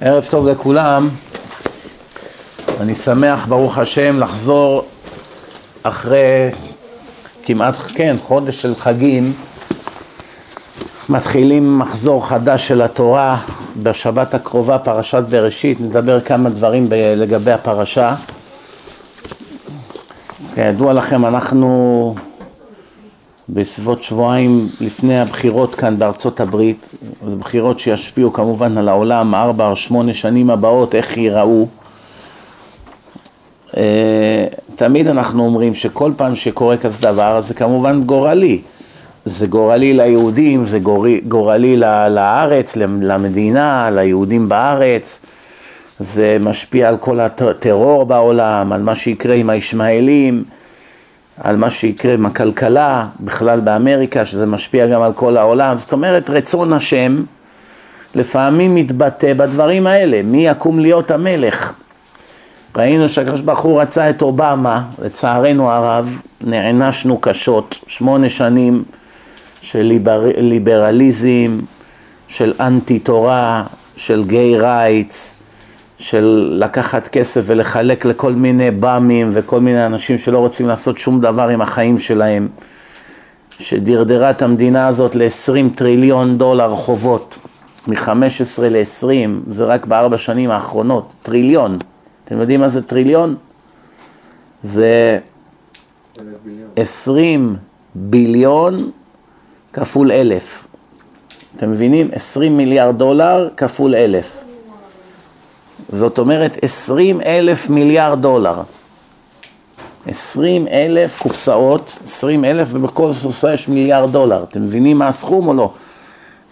ערב טוב לכולם, אני שמח ברוך השם לחזור אחרי כמעט, כן, חודש של חגים. מתחילים מחזור חדש של התורה בשבת הקרובה פרשת בראשית, נדבר כמה דברים ב- לגבי הפרשה. כידוע לכם אנחנו בסביבות שבועיים לפני הבחירות כאן בארצות הברית, בחירות שישפיעו כמובן על העולם ארבע או שמונה שנים הבאות, איך ייראו. אה, תמיד אנחנו אומרים שכל פעם שקורה כזה דבר זה כמובן גורלי. זה גורלי ליהודים, זה גורלי לארץ, למדינה, ליהודים בארץ. זה משפיע על כל הטרור בעולם, על מה שיקרה עם הישמעאלים. על מה שיקרה עם הכלכלה, בכלל באמריקה, שזה משפיע גם על כל העולם. זאת אומרת, רצון השם לפעמים מתבטא בדברים האלה, מי יקום להיות המלך. ראינו שהקדוש ברוך הוא רצה את אובמה, לצערנו הרב, נענשנו קשות, שמונה שנים של ליבר, ליברליזם, של אנטי תורה, של גיי רייטס, של לקחת כסף ולחלק לכל מיני באמים וכל מיני אנשים שלא רוצים לעשות שום דבר עם החיים שלהם, שדרדרה את המדינה הזאת ל-20 טריליון דולר חובות, מ-15 ל-20, זה רק בארבע שנים האחרונות, טריליון. אתם יודעים מה זה טריליון? זה 20 ביליון כפול אלף. אתם מבינים? 20 מיליארד דולר כפול אלף. זאת אומרת 20 אלף מיליארד דולר. 20 אלף קופסאות, 20 אלף ובכל קופסה יש מיליארד דולר. אתם מבינים מה הסכום או לא?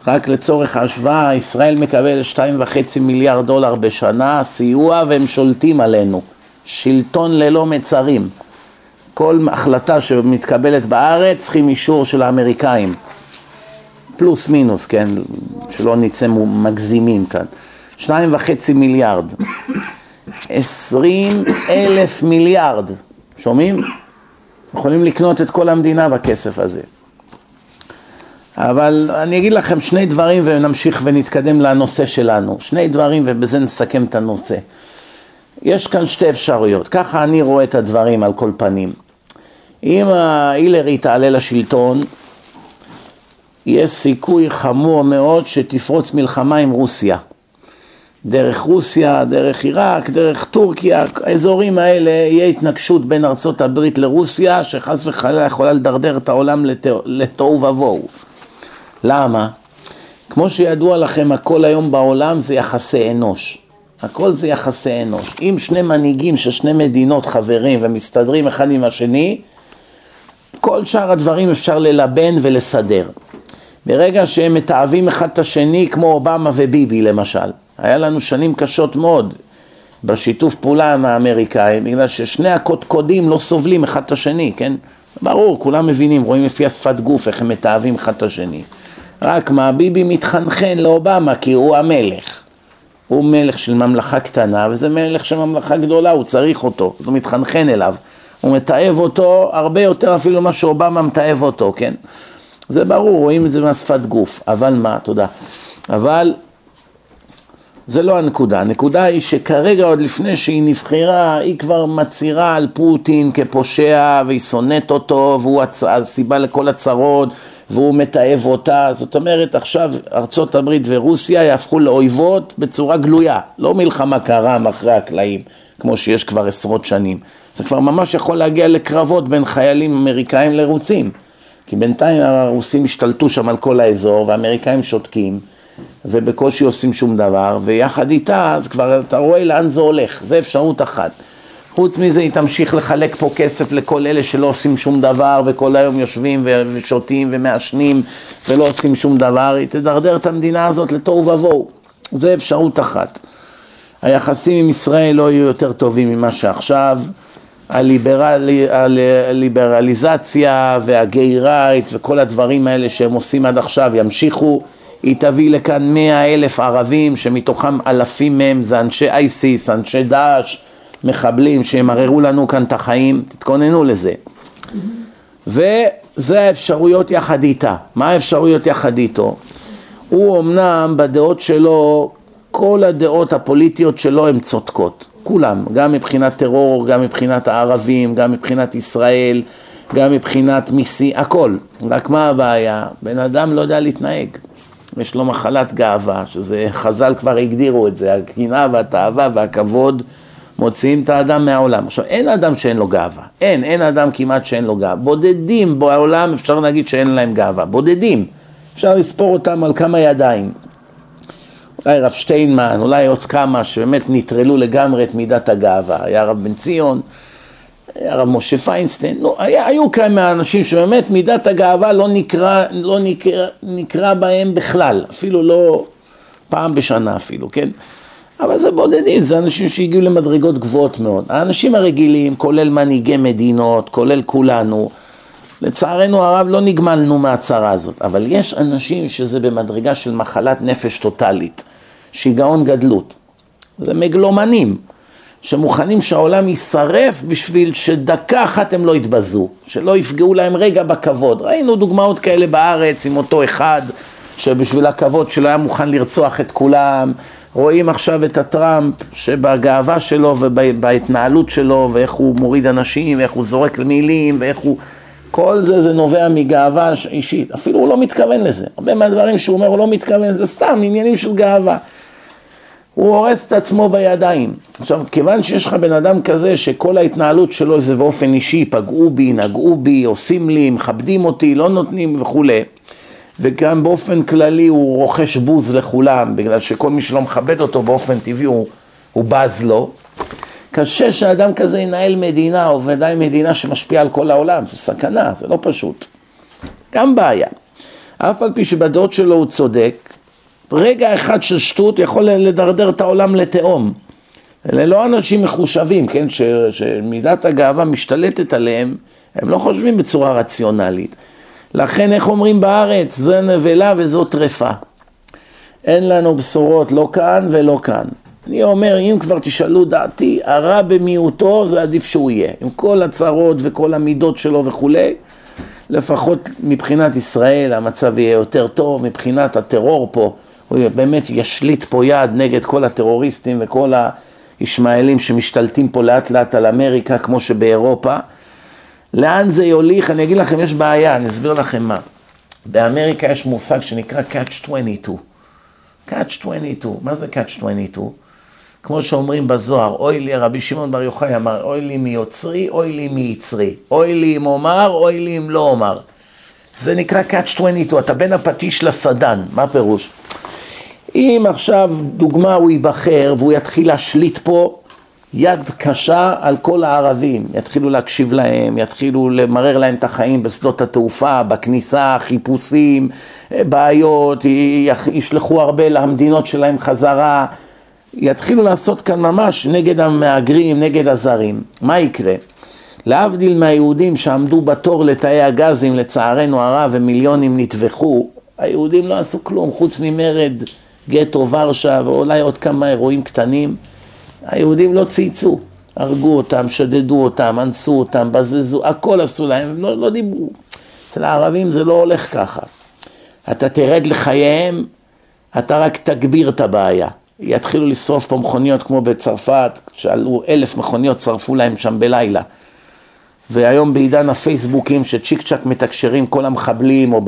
רק לצורך ההשוואה, ישראל מקבל 2.5 מיליארד דולר בשנה סיוע והם שולטים עלינו. שלטון ללא מצרים. כל החלטה שמתקבלת בארץ צריכים אישור של האמריקאים. פלוס מינוס, כן? שלא נצא מגזימים כאן. שניים וחצי מיליארד, עשרים אלף מיליארד, שומעים? יכולים לקנות את כל המדינה בכסף הזה. אבל אני אגיד לכם שני דברים ונמשיך ונתקדם לנושא שלנו. שני דברים ובזה נסכם את הנושא. יש כאן שתי אפשרויות, ככה אני רואה את הדברים על כל פנים. אם ההילרי תעלה לשלטון, יש סיכוי חמור מאוד שתפרוץ מלחמה עם רוסיה. דרך רוסיה, דרך עיראק, דרך טורקיה, האזורים האלה יהיה התנגשות בין ארצות הברית לרוסיה שחס וחלילה יכולה לדרדר את העולם לתוהו ובוהו. למה? כמו שידוע לכם הכל היום בעולם זה יחסי אנוש. הכל זה יחסי אנוש. אם שני מנהיגים של שני מדינות חברים ומסתדרים אחד עם השני, כל שאר הדברים אפשר ללבן ולסדר. ברגע שהם מתעבים אחד את השני כמו אובמה וביבי למשל, היה לנו שנים קשות מאוד בשיתוף פעולה עם האמריקאים, בגלל ששני הקודקודים לא סובלים אחד את השני, כן? ברור, כולם מבינים, רואים לפי השפת גוף איך הם מתאהבים אחד את השני. רק מה, ביבי מתחנחן לאובמה כי הוא המלך. הוא מלך של ממלכה קטנה וזה מלך של ממלכה גדולה, הוא צריך אותו, אז הוא מתחנחן אליו. הוא מתעב אותו הרבה יותר אפילו ממה שאובמה מתעב אותו, כן? זה ברור, רואים את זה מהשפת גוף. אבל מה, תודה. אבל זה לא הנקודה, הנקודה היא שכרגע עוד לפני שהיא נבחרה היא כבר מצהירה על פוטין כפושע והיא שונאת אותו והוא הסיבה לכל הצרות והוא מתעב אותה, זאת אומרת עכשיו ארצות הברית ורוסיה יהפכו לאויבות בצורה גלויה, לא מלחמה קרה מאחרי הקלעים כמו שיש כבר עשרות שנים, זה כבר ממש יכול להגיע לקרבות בין חיילים אמריקאים לרוסים. כי בינתיים הרוסים השתלטו שם על כל האזור והאמריקאים שותקים ובקושי עושים שום דבר, ויחד איתה אז כבר אתה רואה לאן זה הולך, זה אפשרות אחת. חוץ מזה היא תמשיך לחלק פה כסף לכל אלה שלא עושים שום דבר וכל היום יושבים ושותים ומעשנים ולא עושים שום דבר, היא תדרדר את המדינה הזאת לתוהו ובוהו, זה אפשרות אחת. היחסים עם ישראל לא יהיו יותר טובים ממה שעכשיו, הליברל, הליברליזציה והגיי רייטס וכל הדברים האלה שהם עושים עד עכשיו ימשיכו היא תביא לכאן מאה אלף ערבים שמתוכם אלפים מהם זה אנשי אייסיס, אנשי דאעש, מחבלים שימררו לנו כאן את החיים, תתכוננו לזה. וזה האפשרויות יחד איתה. מה האפשרויות יחד איתו? הוא אמנם בדעות שלו כל הדעות הפוליטיות שלו הן צודקות, כולם, גם מבחינת טרור, גם מבחינת הערבים, גם מבחינת ישראל, גם מבחינת מיסי, הכל. רק מה הבעיה? בן אדם לא יודע להתנהג. יש לו מחלת גאווה, שזה חז"ל כבר הגדירו את זה, הקנאה והתאווה והכבוד מוציאים את האדם מהעולם. עכשיו, אין אדם שאין לו גאווה, אין, אין אדם כמעט שאין לו גאווה. בודדים בעולם אפשר להגיד שאין להם גאווה, בודדים. אפשר לספור אותם על כמה ידיים. אולי רב שטיינמן, אולי עוד כמה שבאמת נטרלו לגמרי את מידת הגאווה. היה רב בן ציון, הרב משה פיינסטיין, לא, היה, היו כמה אנשים שבאמת מידת הגאווה לא נקרא, לא נקרא, נקרא בהם בכלל, אפילו לא פעם בשנה אפילו, כן? אבל זה בודדים, זה אנשים שהגיעו למדרגות גבוהות מאוד. האנשים הרגילים, כולל מנהיגי מדינות, כולל כולנו, לצערנו הרב לא נגמלנו מהצרה הזאת, אבל יש אנשים שזה במדרגה של מחלת נפש טוטאלית, שיגעון גדלות. זה מגלומנים. שמוכנים שהעולם יישרף בשביל שדקה אחת הם לא יתבזו, שלא יפגעו להם רגע בכבוד. ראינו דוגמאות כאלה בארץ עם אותו אחד שבשביל הכבוד שלו היה מוכן לרצוח את כולם. רואים עכשיו את הטראמפ שבגאווה שלו ובהתנהלות שלו ואיך הוא מוריד אנשים ואיך הוא זורק מילים ואיך הוא... כל זה זה נובע מגאווה אישית, אפילו הוא לא מתכוון לזה. הרבה מהדברים שהוא אומר הוא לא מתכוון, זה סתם עניינים של גאווה. הוא הורס את עצמו בידיים. עכשיו, כיוון שיש לך בן אדם כזה שכל ההתנהלות שלו זה באופן אישי, פגעו בי, נגעו בי, עושים לי, מכבדים אותי, לא נותנים וכולי, וגם באופן כללי הוא רוכש בוז לכולם, בגלל שכל מי שלא מכבד אותו באופן טבעי הוא, הוא בז לו. קשה שאדם כזה ינהל מדינה, או ודאי מדינה שמשפיעה על כל העולם, זה סכנה, זה לא פשוט. גם בעיה. אף על פי שבדעות שלו הוא צודק, רגע אחד של שטות יכול לדרדר את העולם לתהום. אלה לא אנשים מחושבים, כן, ש, שמידת הגאווה משתלטת עליהם, הם לא חושבים בצורה רציונלית. לכן איך אומרים בארץ, זה נבלה וזו טרפה. אין לנו בשורות לא כאן ולא כאן. אני אומר, אם כבר תשאלו דעתי, הרע במיעוטו זה עדיף שהוא יהיה. עם כל הצרות וכל המידות שלו וכולי, לפחות מבחינת ישראל המצב יהיה יותר טוב, מבחינת הטרור פה הוא באמת ישליט פה יד נגד כל הטרוריסטים וכל הישמעאלים שמשתלטים פה לאט לאט על אמריקה כמו שבאירופה. לאן זה יוליך? אני אגיד לכם, יש בעיה, אני אסביר לכם מה. באמריקה יש מושג שנקרא Catch 22. Catch 22, מה זה Catch 22? כמו שאומרים בזוהר, אוי לי, רבי שמעון בר יוחאי אמר, אוי לי מיוצרי, אוי לי מיצרי. אוי לי אם אומר, אוי לי אם לא אומר. זה נקרא Catch 22, אתה בין הפטיש לסדן, מה פירוש? אם עכשיו, דוגמה, הוא ייבחר והוא יתחיל להשליט פה יד קשה על כל הערבים, יתחילו להקשיב להם, יתחילו למרר להם את החיים בשדות התעופה, בכניסה, חיפושים, בעיות, ישלחו הרבה למדינות שלהם חזרה, יתחילו לעשות כאן ממש נגד המהגרים, נגד הזרים. מה יקרה? להבדיל מהיהודים שעמדו בתור לתאי הגזים, לצערנו הרב, ומיליונים נטבחו, היהודים לא עשו כלום חוץ ממרד גטו ורשה ואולי עוד כמה אירועים קטנים, היהודים לא צייצו, הרגו אותם, שדדו אותם, אנסו אותם, בזזו, הכל עשו להם, הם לא, לא דיברו. אצל הערבים זה לא הולך ככה. אתה תרד לחייהם, אתה רק תגביר את הבעיה. יתחילו לשרוף פה מכוניות כמו בצרפת, שעלו אלף מכוניות, שרפו להם שם בלילה. והיום בעידן הפייסבוקים שצ'יק צ'אק מתקשרים כל המחבלים או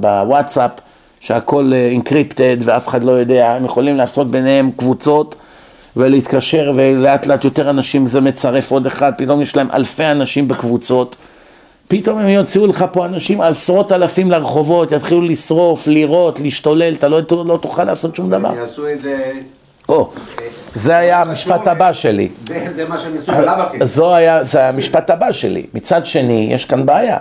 בוואטסאפ, שהכל אינקריפטד אה, ואף אחד לא יודע, הם יכולים לעשות ביניהם קבוצות ולהתקשר ולאט לאט יותר אנשים זה מצרף עוד אחד, פתאום יש להם אלפי אנשים בקבוצות, פתאום הם יוציאו לך פה אנשים עשרות אלפים לרחובות, יתחילו לשרוף, לירות, להשתולל, אתה לא, לא תוכל לעשות שום דבר. יעשו את זה... או, זה היה המשפט הבא שלי. זה מה שהם יעשו בלאו הכי. זה המשפט הבא שלי. מצד שני, יש כאן בעיה.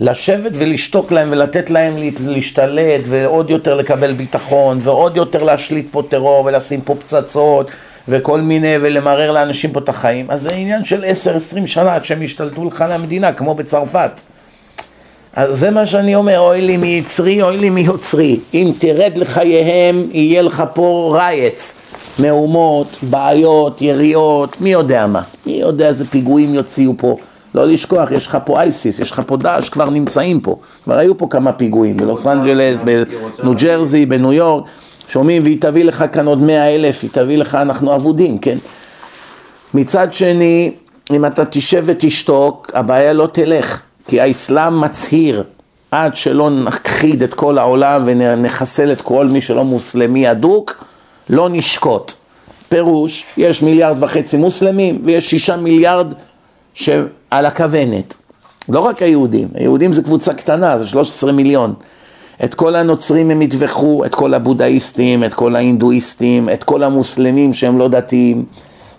לשבת ולשתוק להם ולתת להם להשתלט ועוד יותר לקבל ביטחון ועוד יותר להשליט פה טרור ולשים פה פצצות וכל מיני ולמרר לאנשים פה את החיים. אז זה עניין של 10-20 שנה עד שהם ישתלטו לך על המדינה כמו בצרפת. אז זה מה שאני אומר, אוי לי מיצרי, אוי לי מיוצרי. אם תרד לחייהם יהיה לך פה רייץ. מהומות, בעיות, יריות, מי יודע מה. מי יודע איזה פיגועים יוציאו פה לא לשכוח, יש לך פה אייסיס, יש לך פה דאעש, כבר נמצאים פה. כבר היו פה כמה פיגועים, בלוס אנג'לס, בניו ג'רזי, בניו יורק. שומעים והיא תביא לך כאן עוד מאה אלף, היא תביא לך, אנחנו אבודים, כן? מצד שני, אם אתה תשב ותשתוק, הבעיה לא תלך, כי האסלאם מצהיר עד שלא נכחיד את כל העולם ונחסל את כל מי שלא מוסלמי אדוק, לא נשקוט. פירוש, יש מיליארד וחצי מוסלמים ויש שישה מיליארד שעל הכוונת. לא רק היהודים, היהודים זה קבוצה קטנה, זה 13 מיליון. את כל הנוצרים הם יטבחו, את כל הבודהיסטים, את כל ההינדואיסטים, את כל המוסלמים שהם לא דתיים.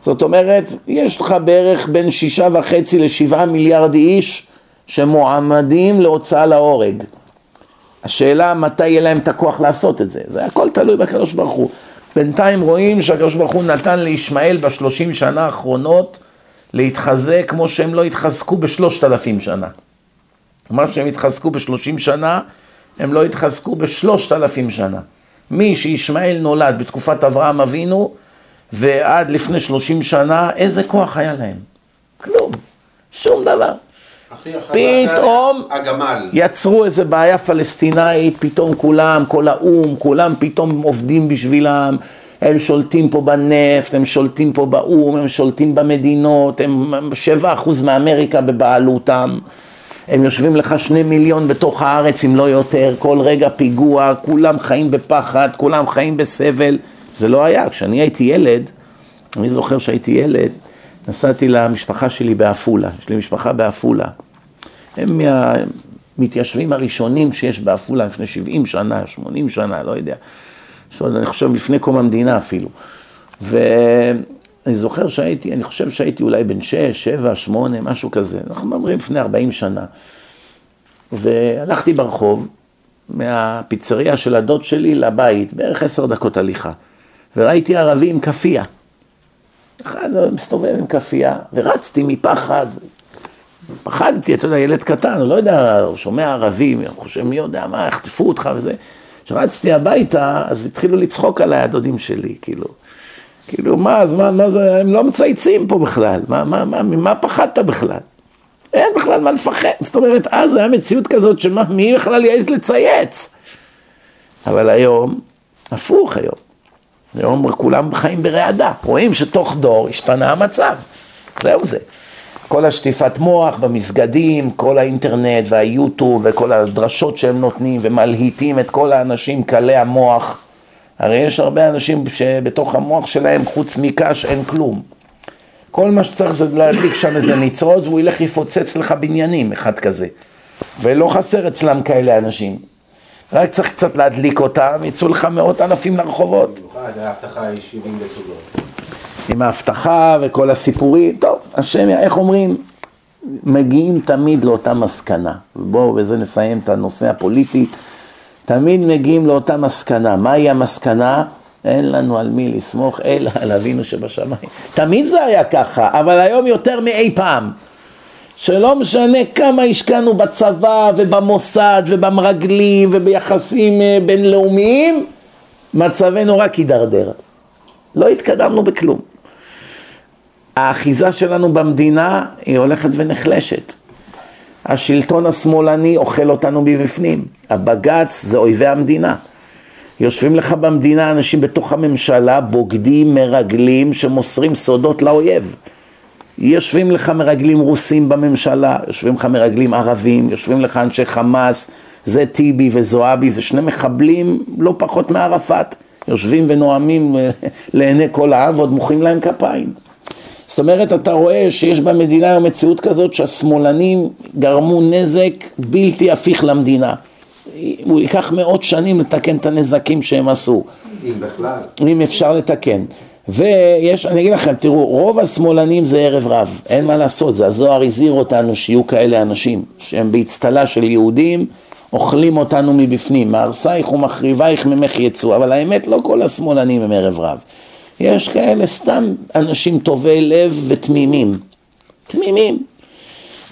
זאת אומרת, יש לך בערך בין שישה וחצי לשבעה מיליארד איש שמועמדים להוצאה להורג. השאלה מתי יהיה להם את הכוח לעשות את זה, זה הכל תלוי בקדוש ברוך הוא. בינתיים רואים שהקדוש ברוך הוא נתן לישמעאל בשלושים שנה האחרונות להתחזק כמו שהם לא התחזקו בשלושת אלפים שנה. מה שהם התחזקו בשלושים שנה, הם לא התחזקו בשלושת אלפים שנה. מי שישמעאל נולד בתקופת אברהם אבינו ועד לפני שלושים שנה, איזה כוח היה להם? כלום, שום דבר. פתאום יצרו איזה בעיה פלסטינאית, פתאום כולם, כל האו"ם, כולם פתאום עובדים בשבילם, הם שולטים פה בנפט, הם שולטים פה באו"ם, הם שולטים במדינות, הם שבע אחוז מאמריקה בבעלותם, הם יושבים לך שני מיליון בתוך הארץ אם לא יותר, כל רגע פיגוע, כולם חיים בפחד, כולם חיים בסבל, זה לא היה, כשאני הייתי ילד, אני זוכר שהייתי ילד, נסעתי למשפחה שלי בעפולה, יש לי משפחה בעפולה. הם מהמתיישבים הראשונים שיש בעפולה לפני 70 שנה, 80 שנה, לא יודע. שעוד אני חושב לפני קום המדינה אפילו. ואני זוכר שהייתי, אני חושב שהייתי אולי בן 6, 7, 8, משהו כזה. אנחנו מדברים לפני 40 שנה. והלכתי ברחוב, מהפיצריה של הדוד שלי לבית, בערך עשר דקות הליכה. וראיתי ערבי עם כאפיה. אחד מסתובב עם כאפיה, ורצתי מפחד, פחדתי, אתה יודע, ילד קטן, לא יודע, הוא שומע ערבים, הוא חושב מי יודע מה, יחטפו אותך וזה. כשרצתי הביתה, אז התחילו לצחוק עליי הדודים שלי, כאילו. כאילו, מה, אז מה, מה זה, הם לא מצייצים פה בכלל, מה, מה, מה, ממה פחדת בכלל? אין בכלל מה לפחד, זאת אומרת, אז היה מציאות כזאת של מי בכלל יעז לצייץ? אבל היום, הפוך היום. היום כולם חיים ברעדה, רואים שתוך דור השתנה המצב, זהו זה. כל השטיפת מוח במסגדים, כל האינטרנט והיוטיוב וכל הדרשות שהם נותנים ומלהיטים את כל האנשים קלי המוח. הרי יש הרבה אנשים שבתוך המוח שלהם חוץ מקש אין כלום. כל מה שצריך זה להדליק שם איזה ניצוץ והוא ילך יפוצץ לך בניינים, אחד כזה. ולא חסר אצלם כאלה אנשים. רק צריך קצת להדליק אותם, יצאו לך מאות אלפים לרחובות. במיוחד, ההבטחה היא 70 בסוגות. עם ההבטחה וכל הסיפורים, טוב, השם, איך אומרים, מגיעים תמיד לאותה מסקנה. בואו בזה נסיים את הנושא הפוליטי. תמיד מגיעים לאותה מסקנה. מהי המסקנה? אין לנו על מי לסמוך, אלא על אבינו שבשמיים. תמיד זה היה ככה, אבל היום יותר מאי פעם. שלא משנה כמה השקענו בצבא ובמוסד ובמרגלים וביחסים אה, בינלאומיים, מצבנו רק הידרדר. לא התקדמנו בכלום. האחיזה שלנו במדינה היא הולכת ונחלשת. השלטון השמאלני אוכל אותנו מבפנים. הבג"ץ זה אויבי המדינה. יושבים לך במדינה אנשים בתוך הממשלה, בוגדים, מרגלים, שמוסרים סודות לאויב. יושבים לך מרגלים רוסים בממשלה, יושבים לך מרגלים ערבים, יושבים לך אנשי חמאס, זה טיבי וזועבי, זה שני מחבלים לא פחות מערפאת. יושבים ונואמים לעיני כל העם ועוד מוחאים להם כפיים. זאת אומרת, אתה רואה שיש במדינה היום מציאות כזאת שהשמאלנים גרמו נזק בלתי הפיך למדינה. הוא ייקח מאות שנים לתקן את הנזקים שהם עשו. אם בכלל. אם אפשר לתקן. ויש, אני אגיד לכם, תראו, רוב השמאלנים זה ערב רב, אין מה לעשות, זה הזוהר הזהיר אותנו שיהיו כאלה אנשים, שהם באצטלה של יהודים, אוכלים אותנו מבפנים, מהרסייך ומחריבייך ממך יצאו, אבל האמת לא כל השמאלנים הם ערב רב. יש כאלה סתם אנשים טובי לב ותמימים. תמימים.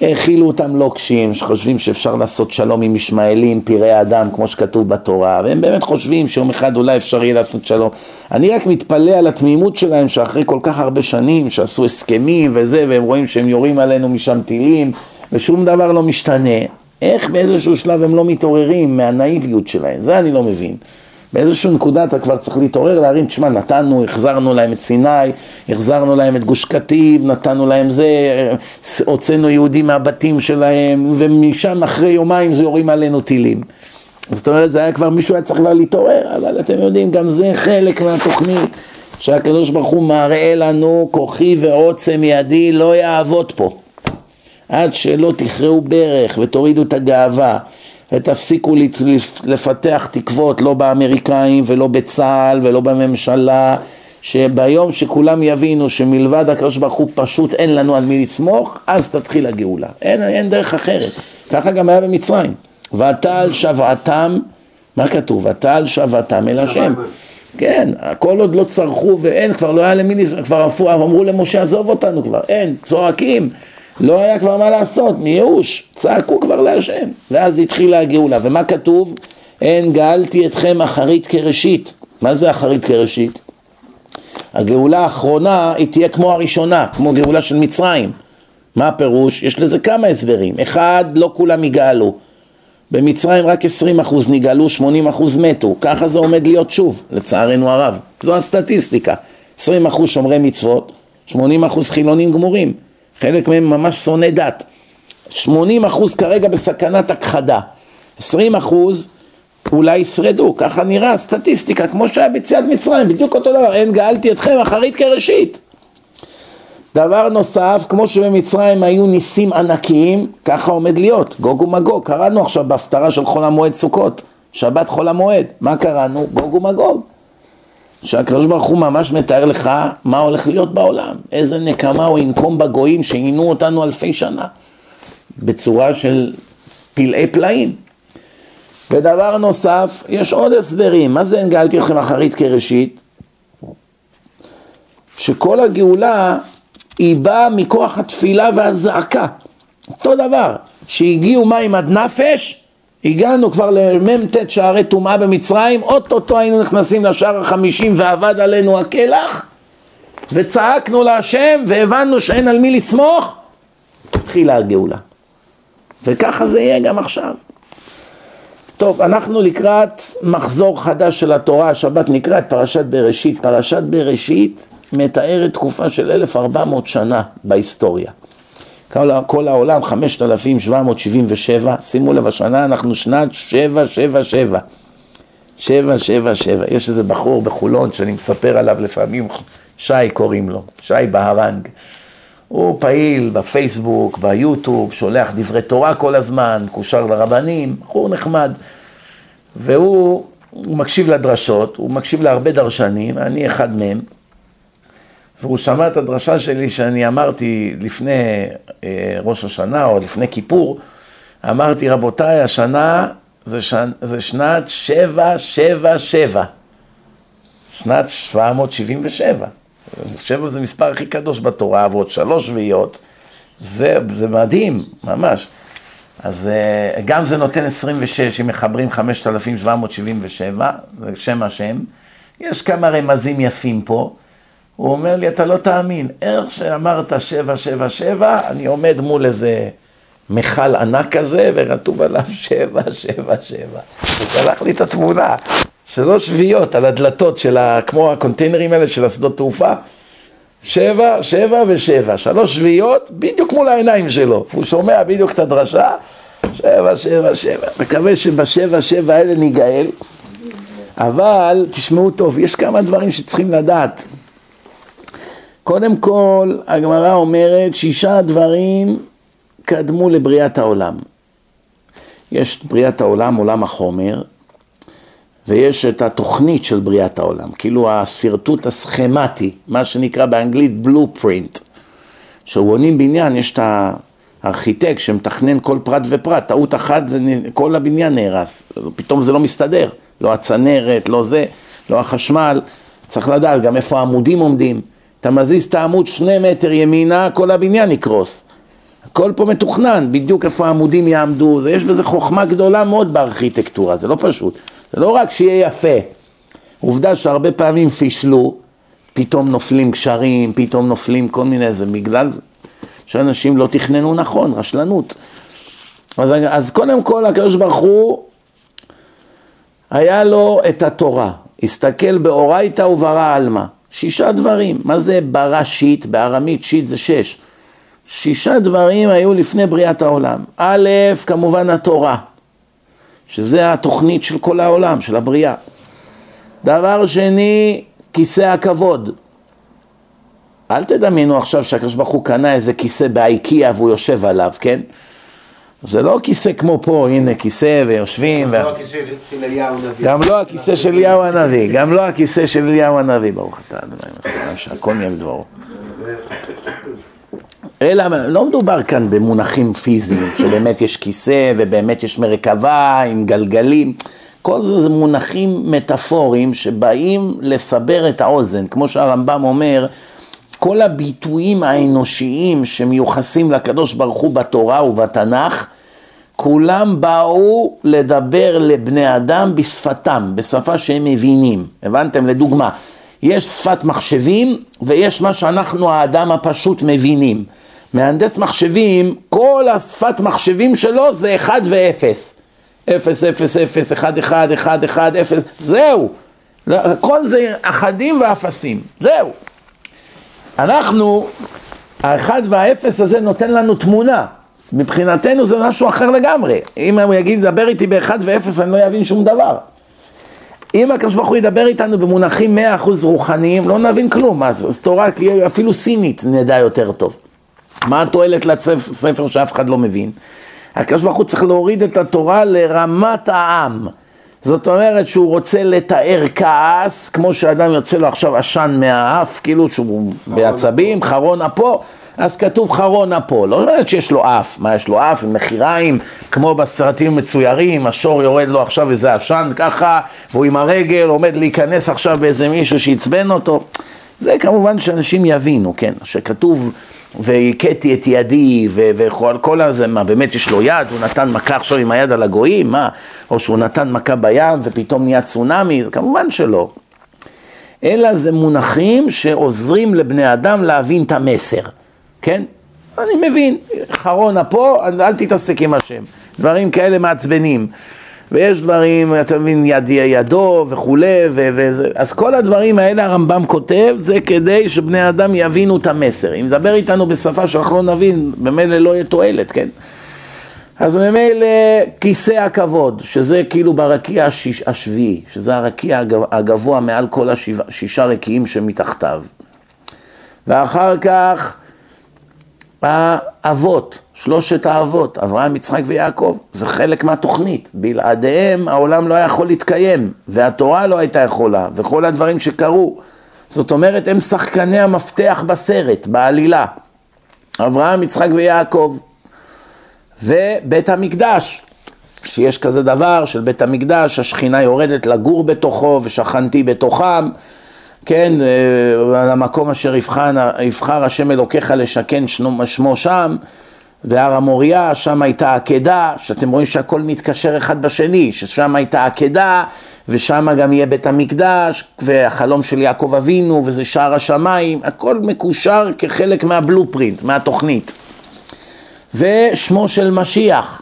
האכילו אותם לוקשים, שחושבים שאפשר לעשות שלום עם ישמעאלים, פראי אדם, כמו שכתוב בתורה, והם באמת חושבים שיום אחד אולי אפשר יהיה לעשות שלום. אני רק מתפלא על התמימות שלהם, שאחרי כל כך הרבה שנים, שעשו הסכמים וזה, והם רואים שהם יורים עלינו משם טילים, ושום דבר לא משתנה. איך באיזשהו שלב הם לא מתעוררים מהנאיביות שלהם? זה אני לא מבין. באיזושהי נקודה אתה כבר צריך להתעורר, להרים, תשמע, נתנו, החזרנו להם את סיני, החזרנו להם את גוש קטיב, נתנו להם זה, הוצאנו יהודים מהבתים שלהם, ומשם אחרי יומיים זה יורים עלינו טילים. זאת אומרת, זה היה כבר, מישהו היה צריך כבר להתעורר, אבל אתם יודעים, גם זה חלק מהתוכנית, שהקדוש ברוך הוא מראה לנו, כוחי ועוצם ידי לא יעבוד פה. עד שלא תכרעו ברך ותורידו את הגאווה ותפסיקו לפתח תקוות לא באמריקאים ולא בצה"ל ולא בממשלה שביום שכולם יבינו שמלבד הקדוש ברוך הוא פשוט אין לנו על מי לסמוך אז תתחיל הגאולה, אין, אין דרך אחרת. ככה גם היה במצרים. ותעל שבעתם, מה כתוב? ותעל שבעתם אל השם. כן, כל עוד לא צרחו ואין, כבר לא היה למי, כבר אמרו למשה עזוב אותנו כבר, אין, צועקים לא היה כבר מה לעשות, מייאוש, צעקו כבר להשם, ואז התחילה הגאולה, ומה כתוב? אין גאלתי אתכם אחרית כראשית, מה זה אחרית כראשית? הגאולה האחרונה היא תהיה כמו הראשונה, כמו גאולה של מצרים, מה הפירוש? יש לזה כמה הסברים, אחד, לא כולם יגאלו, במצרים רק 20% נגאלו, 80% מתו, ככה זה עומד להיות שוב, לצערנו הרב, זו הסטטיסטיקה, 20% שומרי מצוות, 80% חילונים גמורים חלק מהם ממש שונאי דת. 80 אחוז כרגע בסכנת הכחדה, 20 אחוז אולי ישרדו, ככה נראה סטטיסטיקה, כמו שהיה ביציאת מצרים, בדיוק אותו דבר, אין גאלתי אתכם אחרית כראשית. דבר נוסף, כמו שבמצרים היו ניסים ענקיים, ככה עומד להיות, גוג ומגוג, קראנו עכשיו בהפטרה של חול המועד סוכות, שבת חול המועד, מה קראנו? גוג ומגוג. שהקדוש ברוך הוא ממש מתאר לך מה הולך להיות בעולם, איזה נקמה הוא ינקום בגויים שעינו אותנו אלפי שנה, בצורה של פלאי פלאים. ודבר נוסף, יש עוד הסברים, מה זה הנגלתי לכם אחרית כראשית? שכל הגאולה היא באה מכוח התפילה והזעקה, אותו דבר, שהגיעו מים עד נפש הגענו כבר למ"ט שערי טומאה במצרים, אוטוטו היינו נכנסים לשער החמישים ואבד עלינו הקלח וצעקנו להשם והבנו שאין על מי לסמוך, התחילה הגאולה. וככה זה יהיה גם עכשיו. טוב, אנחנו לקראת מחזור חדש של התורה, השבת נקרא את פרשת בראשית. פרשת בראשית מתארת תקופה של 1400 שנה בהיסטוריה. כל, העולם 5,777, שימו לב, השנה אנחנו שנת 777. 777, יש איזה בחור בחולון שאני מספר עליו לפעמים, שי קוראים לו, שי בהרנג. הוא פעיל בפייסבוק, ביוטיוב, שולח דברי תורה כל הזמן, מקושר לרבנים, בחור נחמד. והוא מקשיב לדרשות, הוא מקשיב להרבה דרשנים, אני אחד מהם. והוא שמע את הדרשה שלי שאני אמרתי לפני אה, ראש השנה או לפני כיפור, אמרתי רבותיי, השנה זה, שנ, זה שנת 777, שנת 777. שבע זה מספר הכי קדוש בתורה, ועוד שלוש שביעיות, זה, זה מדהים, ממש. אז אה, גם זה נותן 26, אם מחברים 5,777, זה שם השם. יש כמה רמזים יפים פה. הוא אומר לי, אתה לא תאמין, איך שאמרת שבע, שבע, שבע, אני עומד מול איזה מכל ענק כזה, וכתוב עליו שבע, שבע, שבע. הוא שלח לי את התמונה, שלוש שביעיות על הדלתות של ה... כמו הקונטיינרים האלה של השדות תעופה. שבע, שבע ושבע, שלוש שביעיות בדיוק מול העיניים שלו. הוא שומע בדיוק את הדרשה, שבע, שבע, שבע. מקווה שבשבע, שבע האלה ניגאל. אבל תשמעו טוב, יש כמה דברים שצריכים לדעת. קודם כל, הגמרא אומרת שישה דברים קדמו לבריאת העולם. יש בריאת העולם, עולם החומר, ויש את התוכנית של בריאת העולם, כאילו השרטוט הסכמטי, מה שנקרא באנגלית בלופרינט. כשבונים בניין יש את הארכיטקט שמתכנן כל פרט ופרט, טעות אחת זה כל הבניין נהרס, פתאום זה לא מסתדר, לא הצנרת, לא זה, לא החשמל, צריך לדעת גם איפה העמודים עומדים. אתה מזיז את העמוד שני מטר ימינה, כל הבניין יקרוס. הכל פה מתוכנן, בדיוק איפה העמודים יעמדו, יש בזה חוכמה גדולה מאוד בארכיטקטורה, זה לא פשוט. זה לא רק שיהיה יפה. עובדה שהרבה פעמים פישלו, פתאום נופלים קשרים, פתאום נופלים כל מיני, זה בגלל שאנשים לא תכננו נכון, רשלנות. אז, אז קודם כל הקדוש ברוך הוא היה לו את התורה, הסתכל באורייתא וברא עלמא. שישה דברים. מה זה ברא שיט? בארמית שיט זה שש. שישה דברים היו לפני בריאת העולם. א', כמובן התורה, שזה התוכנית של כל העולם, של הבריאה. דבר שני, כיסא הכבוד. אל תדמיינו עכשיו שהקדוש ברוך הוא קנה איזה כיסא באיקאה והוא יושב עליו, כן? זה לא כיסא כמו פה, הנה כיסא ויושבים. גם לא הכיסא של אליהו הנביא. גם לא הכיסא של אליהו הנביא, גם לא הכיסא של אליהו הנביא, ברוך אתה אדוני, שהכל נהיה בדברו. אלא לא מדובר כאן במונחים פיזיים, שבאמת יש כיסא ובאמת יש מרכבה עם גלגלים, כל זה זה מונחים מטאפוריים שבאים לסבר את האוזן, כמו שהרמב"ם אומר, כל הביטויים האנושיים שמיוחסים לקדוש ברוך הוא בתורה ובתנ"ך, כולם באו לדבר לבני אדם בשפתם, בשפה שהם מבינים. הבנתם? לדוגמה, יש שפת מחשבים ויש מה שאנחנו האדם הפשוט מבינים. מהנדס מחשבים, כל השפת מחשבים שלו זה 1 ו-0. 0, 0, 0, 1, 1, 1, 1, 0, זהו. כל זה אחדים ואפסים, זהו. אנחנו, האחד והאפס הזה נותן לנו תמונה. מבחינתנו זה משהו אחר לגמרי. אם הוא יגיד, דבר איתי באחד ואפס, אני לא אבין שום דבר. אם הקדוש ברוך הוא ידבר איתנו במונחים מאה אחוז רוחניים, לא נבין כלום. אז תורה, אפילו סינית נדע יותר טוב. מה התועלת לספר שאף אחד לא מבין? הקדוש ברוך הוא צריך להוריד את התורה לרמת העם. זאת אומרת שהוא רוצה לתאר כעס, כמו שאדם יוצא לו עכשיו עשן מהאף, כאילו שהוא בעצבים, חרון אפו, אז כתוב חרון אפו, לא אומרת שיש לו אף, מה יש לו אף עם נחיריים, כמו בסרטים מצוירים, השור יורד לו עכשיו איזה עשן ככה, והוא עם הרגל עומד להיכנס עכשיו באיזה מישהו שעצבן אותו, זה כמובן שאנשים יבינו, כן, שכתוב והכיתי את ידי וכל כל הזה, מה באמת יש לו יד, הוא נתן מכה עכשיו עם היד על הגויים, מה? או שהוא נתן מכה בים ופתאום נהיה צונאמי, כמובן שלא. אלא זה מונחים שעוזרים לבני אדם להבין את המסר, כן? אני מבין, חרון אפו, אל תתעסק עם השם, דברים כאלה מעצבנים. ויש דברים, אתה מבין, יד ידו וכולי, וזה, אז כל הדברים האלה הרמב"ם כותב, זה כדי שבני אדם יבינו את המסר. אם נדבר איתנו בשפה שאנחנו לא נבין, במילא לא יהיה תועלת, כן? אז ממילא כיסא הכבוד, שזה כאילו ברקיע השיש, השביעי, שזה הרקיע הגבוה מעל כל השישה רקיעים שמתחתיו. ואחר כך האבות, שלושת האבות, אברהם, יצחק ויעקב, זה חלק מהתוכנית. בלעדיהם העולם לא היה יכול להתקיים, והתורה לא הייתה יכולה, וכל הדברים שקרו. זאת אומרת, הם שחקני המפתח בסרט, בעלילה. אברהם, יצחק ויעקב. ובית המקדש, שיש כזה דבר של בית המקדש, השכינה יורדת לגור בתוכו ושכנתי בתוכם. כן, אה, על המקום אשר יבחר השם אלוקיך לשכן שמו שם, בהר המוריה, שם הייתה עקדה, שאתם רואים שהכל מתקשר אחד בשני, ששם הייתה עקדה, ושם גם יהיה בית המקדש, והחלום של יעקב אבינו, וזה שער השמיים, הכל מקושר כחלק מהבלופרינט, מהתוכנית. ושמו של משיח,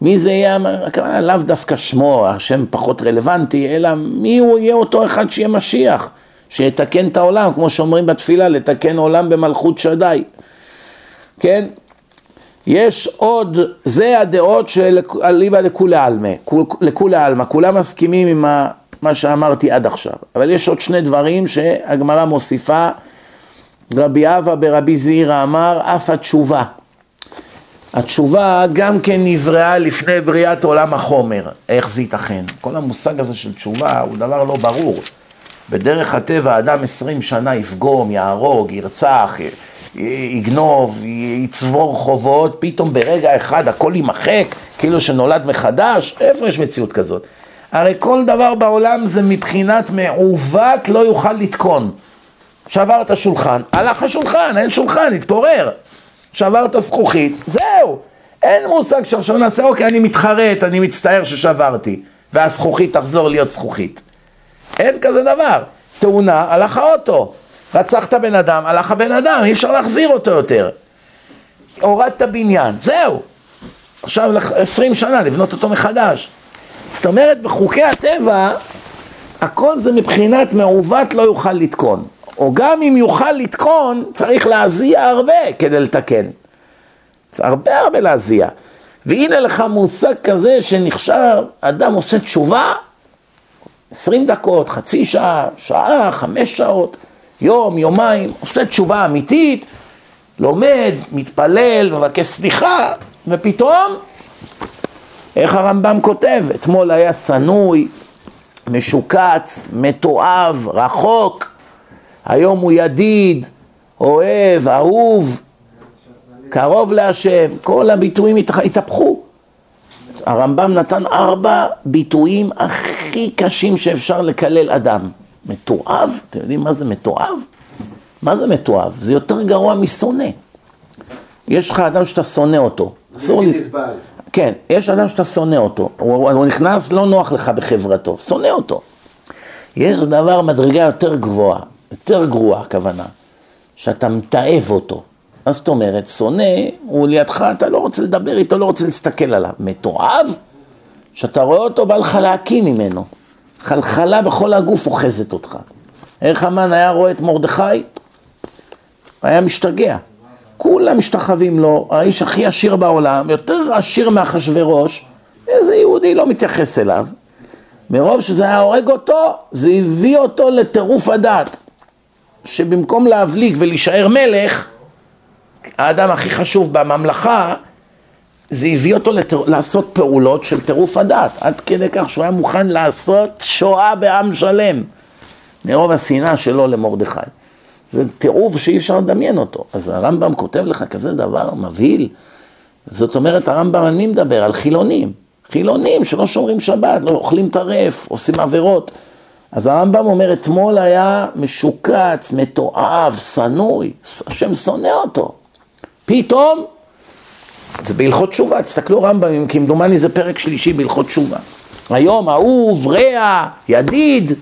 מי זה יהיה, לאו דווקא שמו, השם פחות רלוונטי, אלא מי הוא יהיה אותו אחד שיהיה משיח. שיתקן את העולם, כמו שאומרים בתפילה, לתקן עולם במלכות שדי. כן? יש עוד, זה הדעות של אליבא לכולי עלמא, לכולי עלמא, כולם מסכימים עם מה שאמרתי עד עכשיו, אבל יש עוד שני דברים שהגמרא מוסיפה, רבי אבא ברבי זעירא אמר, אף התשובה. התשובה גם כן נבראה לפני בריאת עולם החומר, איך זה ייתכן? כל המושג הזה של תשובה הוא דבר לא ברור. בדרך הטבע אדם עשרים שנה יפגום, יהרוג, ירצח, יגנוב, יצבור חובות, פתאום ברגע אחד הכל יימחק, כאילו שנולד מחדש, איפה יש מציאות כזאת? הרי כל דבר בעולם זה מבחינת מעוות לא יוכל לתקון. שברת שולחן, הלך השולחן, אין שולחן, התפורר. שברת זכוכית, זהו. אין מושג שעכשיו נעשה, אוקיי, אני מתחרט, אני מצטער ששברתי, והזכוכית תחזור להיות זכוכית. אין כזה דבר. תאונה, הלך האוטו. רצחת בן אדם, הלך הבן אדם, אי אפשר להחזיר אותו יותר. הורדת בניין, זהו. עכשיו עשרים שנה לבנות אותו מחדש. זאת אומרת, בחוקי הטבע, הכל זה מבחינת מעוות לא יוכל לתקון. או גם אם יוכל לתקון, צריך להזיע הרבה כדי לתקן. זה הרבה הרבה להזיע. והנה לך מושג כזה שנחשב, אדם עושה תשובה, עשרים דקות, חצי שעה, שעה, חמש שעות, יום, יומיים, עושה תשובה אמיתית, לומד, מתפלל, מבקש סליחה, ופתאום, איך הרמב"ם כותב? אתמול היה שנוי, משוקץ, מתועב, רחוק, היום הוא ידיד, אוהב, אהוב, קרוב להשם, כל הביטויים התהפכו. הרמב"ם נתן ארבע ביטויים הכי קשים שאפשר לקלל אדם. מתועב, אתם יודעים מה זה מתועב? מה זה מתועב? זה יותר גרוע משונא. יש לך אדם שאתה שונא אותו. אסור לס... כן, יש אדם שאתה שונא אותו. הוא, הוא נכנס, לא נוח לך בחברתו. שונא אותו. יש דבר, מדרגה יותר גבוהה, יותר גרועה הכוונה, שאתה מתעב אותו. מה זאת אומרת? שונא, הוא לידך, אתה לא רוצה לדבר איתו, לא רוצה להסתכל עליו. מתועב, שאתה רואה אותו, בא לך להקיא ממנו. חלחלה בכל הגוף אוחזת אותך. איך המן היה רואה את מרדכי? היה משתגע. כולם משתחווים לו, האיש הכי עשיר בעולם, יותר עשיר מאחשוורוש, איזה יהודי לא מתייחס אליו. מרוב שזה היה הורג אותו, זה הביא אותו לטירוף הדעת. שבמקום להבליג ולהישאר מלך, האדם הכי חשוב בממלכה, זה הביא אותו לתר... לעשות פעולות של טירוף הדעת, עד כדי כך שהוא היה מוכן לעשות שואה בעם שלם, מרוב השנאה שלו למרדכי. זה טירוף שאי אפשר לדמיין אותו. אז הרמב"ם כותב לך כזה דבר מבהיל. זאת אומרת, הרמב"ם, אני מדבר על חילונים. חילונים שלא שומרים שבת, לא אוכלים טרף, עושים עבירות. אז הרמב"ם אומר, אתמול היה משוקץ, מתועב, שנוי, השם שונא אותו. פתאום, זה בהלכות תשובה, תסתכלו רמב"ם, כמדומני זה פרק שלישי בהלכות תשובה. היום אהוב, רע, ידיד,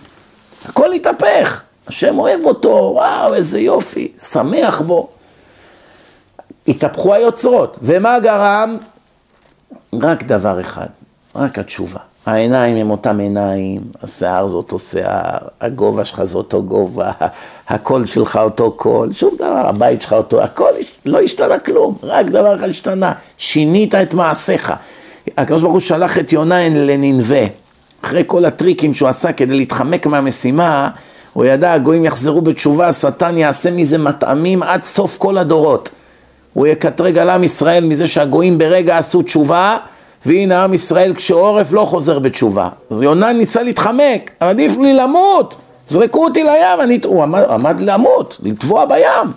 הכל התהפך. השם אוהב אותו, וואו, איזה יופי, שמח בו. התהפכו היוצרות, ומה גרם? רק דבר אחד, רק התשובה. העיניים הם אותם עיניים, השיער זה אותו שיער, הגובה שלך זה אותו גובה, הקול שלך אותו קול, שום דבר, הבית שלך אותו, הכל לא השתנה כלום, רק דבר אחד השתנה, שינית את מעשיך. הוא שלח את יונה לננבה, אחרי כל הטריקים שהוא עשה כדי להתחמק מהמשימה, הוא ידע, הגויים יחזרו בתשובה, השטן יעשה מזה מטעמים עד סוף כל הדורות. הוא יקטרג על עם ישראל מזה שהגויים ברגע עשו תשובה, והנה עם ישראל כשעורף לא חוזר בתשובה. אז יונה ניסה להתחמק, עדיף לי למות, זרקו אותי לים, אני... הוא עמד, עמד למות, לטבוע בים.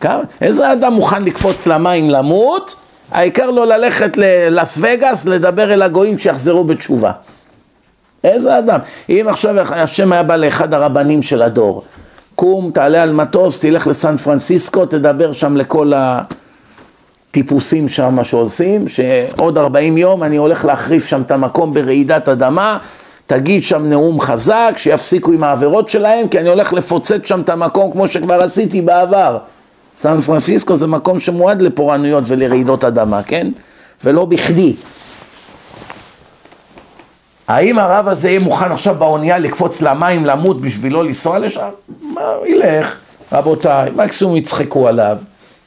כמה? איזה אדם מוכן לקפוץ למים למות? העיקר לו ללכת ללאס וגאס לדבר אל הגויים שיחזרו בתשובה. איזה אדם? אם עכשיו השם היה בא לאחד הרבנים של הדור, קום, תעלה על מטוס, תלך לסן פרנסיסקו, תדבר שם לכל הטיפוסים שם שעושים, שעוד 40 יום אני הולך להחריף שם את המקום ברעידת אדמה, תגיד שם נאום חזק, שיפסיקו עם העבירות שלהם, כי אני הולך לפוצץ שם את המקום כמו שכבר עשיתי בעבר. סן פרנסיסקו זה מקום שמועד לפורענויות ולרעידות אדמה, כן? ולא בכדי. האם הרב הזה יהיה מוכן עכשיו באונייה לקפוץ למים, למות בשבילו לנסוע לשם? מה, ילך, רבותיי, מקסימום יצחקו עליו,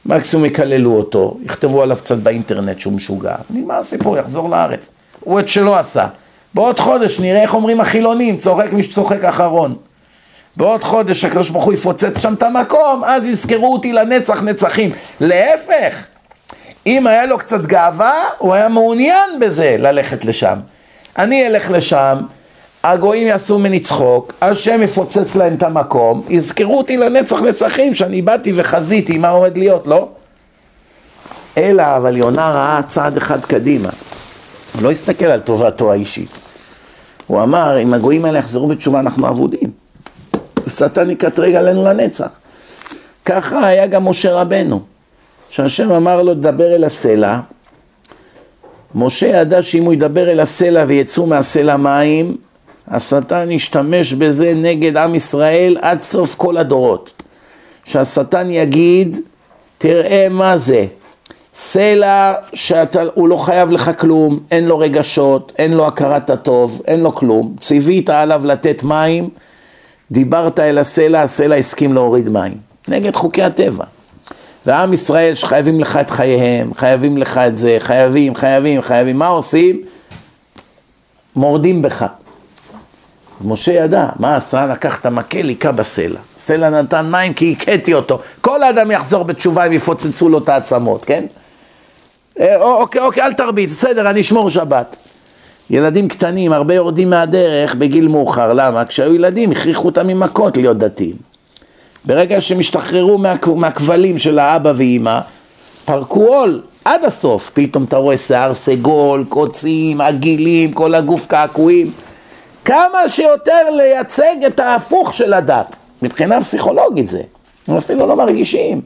מקסימום יקללו אותו, יכתבו עליו קצת באינטרנט שהוא משוגע, נגמר הסיפור, יחזור לארץ. הוא את שלא עשה. בעוד חודש נראה איך אומרים החילונים, צוחק מי שצוחק אחרון. בעוד חודש הקדוש ברוך הוא יפוצץ שם את המקום, אז יזכרו אותי לנצח נצחים. להפך, אם היה לו קצת גאווה, הוא היה מעוניין בזה ללכת לשם. אני אלך לשם, הגויים יעשו ממני צחוק, השם יפוצץ להם את המקום, יזכרו אותי לנצח נצחים שאני באתי וחזיתי מה עומד להיות, לא? אלא, אבל יונה ראה צעד אחד קדימה. הוא לא הסתכל על טובתו האישית. הוא אמר, אם הגויים האלה יחזרו בתשובה, אנחנו אבודים. שטן יקטרג עלינו לנצח. ככה היה גם משה רבנו, שהשם אמר לו, דבר אל הסלע, משה ידע שאם הוא ידבר אל הסלע ויצאו מהסלע מים, השטן ישתמש בזה נגד עם ישראל עד סוף כל הדורות. שהשטן יגיד, תראה מה זה, סלע שהוא לא חייב לך כלום, אין לו רגשות, אין לו הכרת הטוב, אין לו כלום, ציווית עליו לתת מים, דיברת אל הסלע, הסלע הסכים להוריד מים, נגד חוקי הטבע. ועם ישראל שחייבים לך את חייהם, חייבים לך את זה, חייבים, חייבים, חייבים, מה עושים? מורדים בך. משה ידע, מה עשה? לקח את המקל, היכה בסלע. סלע נתן מים כי הכיתי אותו. כל האדם יחזור בתשובה אם יפוצצו לו את העצמות, כן? אה, אוקיי, אוקיי, אל תרביץ, בסדר, אני אשמור שבת. ילדים קטנים, הרבה יורדים מהדרך בגיל מאוחר, למה? כשהיו ילדים הכריחו אותם עם מכות להיות דתיים. ברגע שהם השתחררו מה, מהכבלים של האבא ואימא, פרקו עול עד הסוף, פתאום אתה רואה שיער סגול, קוצים, עגילים, כל הגוף קעקועים. כמה שיותר לייצג את ההפוך של הדת, מבחינה פסיכולוגית זה, הם אפילו לא מרגישים.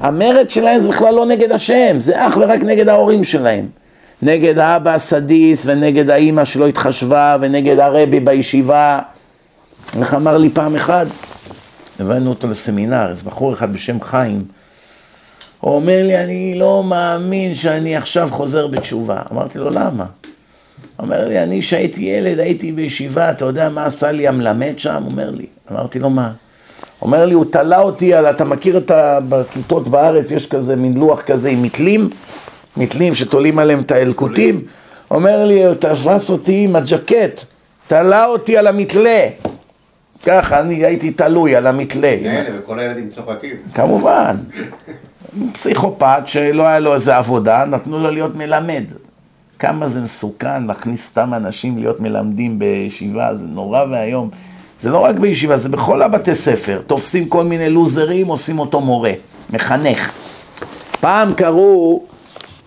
המרד שלהם זה בכלל לא נגד השם, זה אך ורק נגד ההורים שלהם. נגד האבא הסדיס ונגד האימא שלא התחשבה ונגד הרבי בישיבה. איך אמר לי פעם אחד? הבאנו אותו לסמינר, איזה בחור אחד בשם חיים. הוא אומר לי, אני לא מאמין שאני עכשיו חוזר בתשובה. אמרתי לו, למה? אומר לי, אני כשהייתי ילד הייתי בישיבה, אתה יודע מה עשה לי המלמד שם? אומר לי. אמרתי לו, מה? אומר לי, הוא תלה אותי על, אתה מכיר את ה... בכיתות בארץ, יש כזה מין לוח כזה עם מתלים, מתלים שתולים עליהם את האלקוטים. אומר לי, הוא תפס אותי עם הג'קט, תלה אותי על המתלה. ככה, אני הייתי תלוי על המתלה. כן, וכל הילדים צוחקים. כמובן. פסיכופת שלא היה לו איזה עבודה, נתנו לו להיות מלמד. כמה זה מסוכן להכניס סתם אנשים להיות מלמדים בישיבה, זה נורא ואיום. זה לא רק בישיבה, זה בכל הבתי ספר. תופסים כל מיני לוזרים, עושים אותו מורה, מחנך. פעם קראו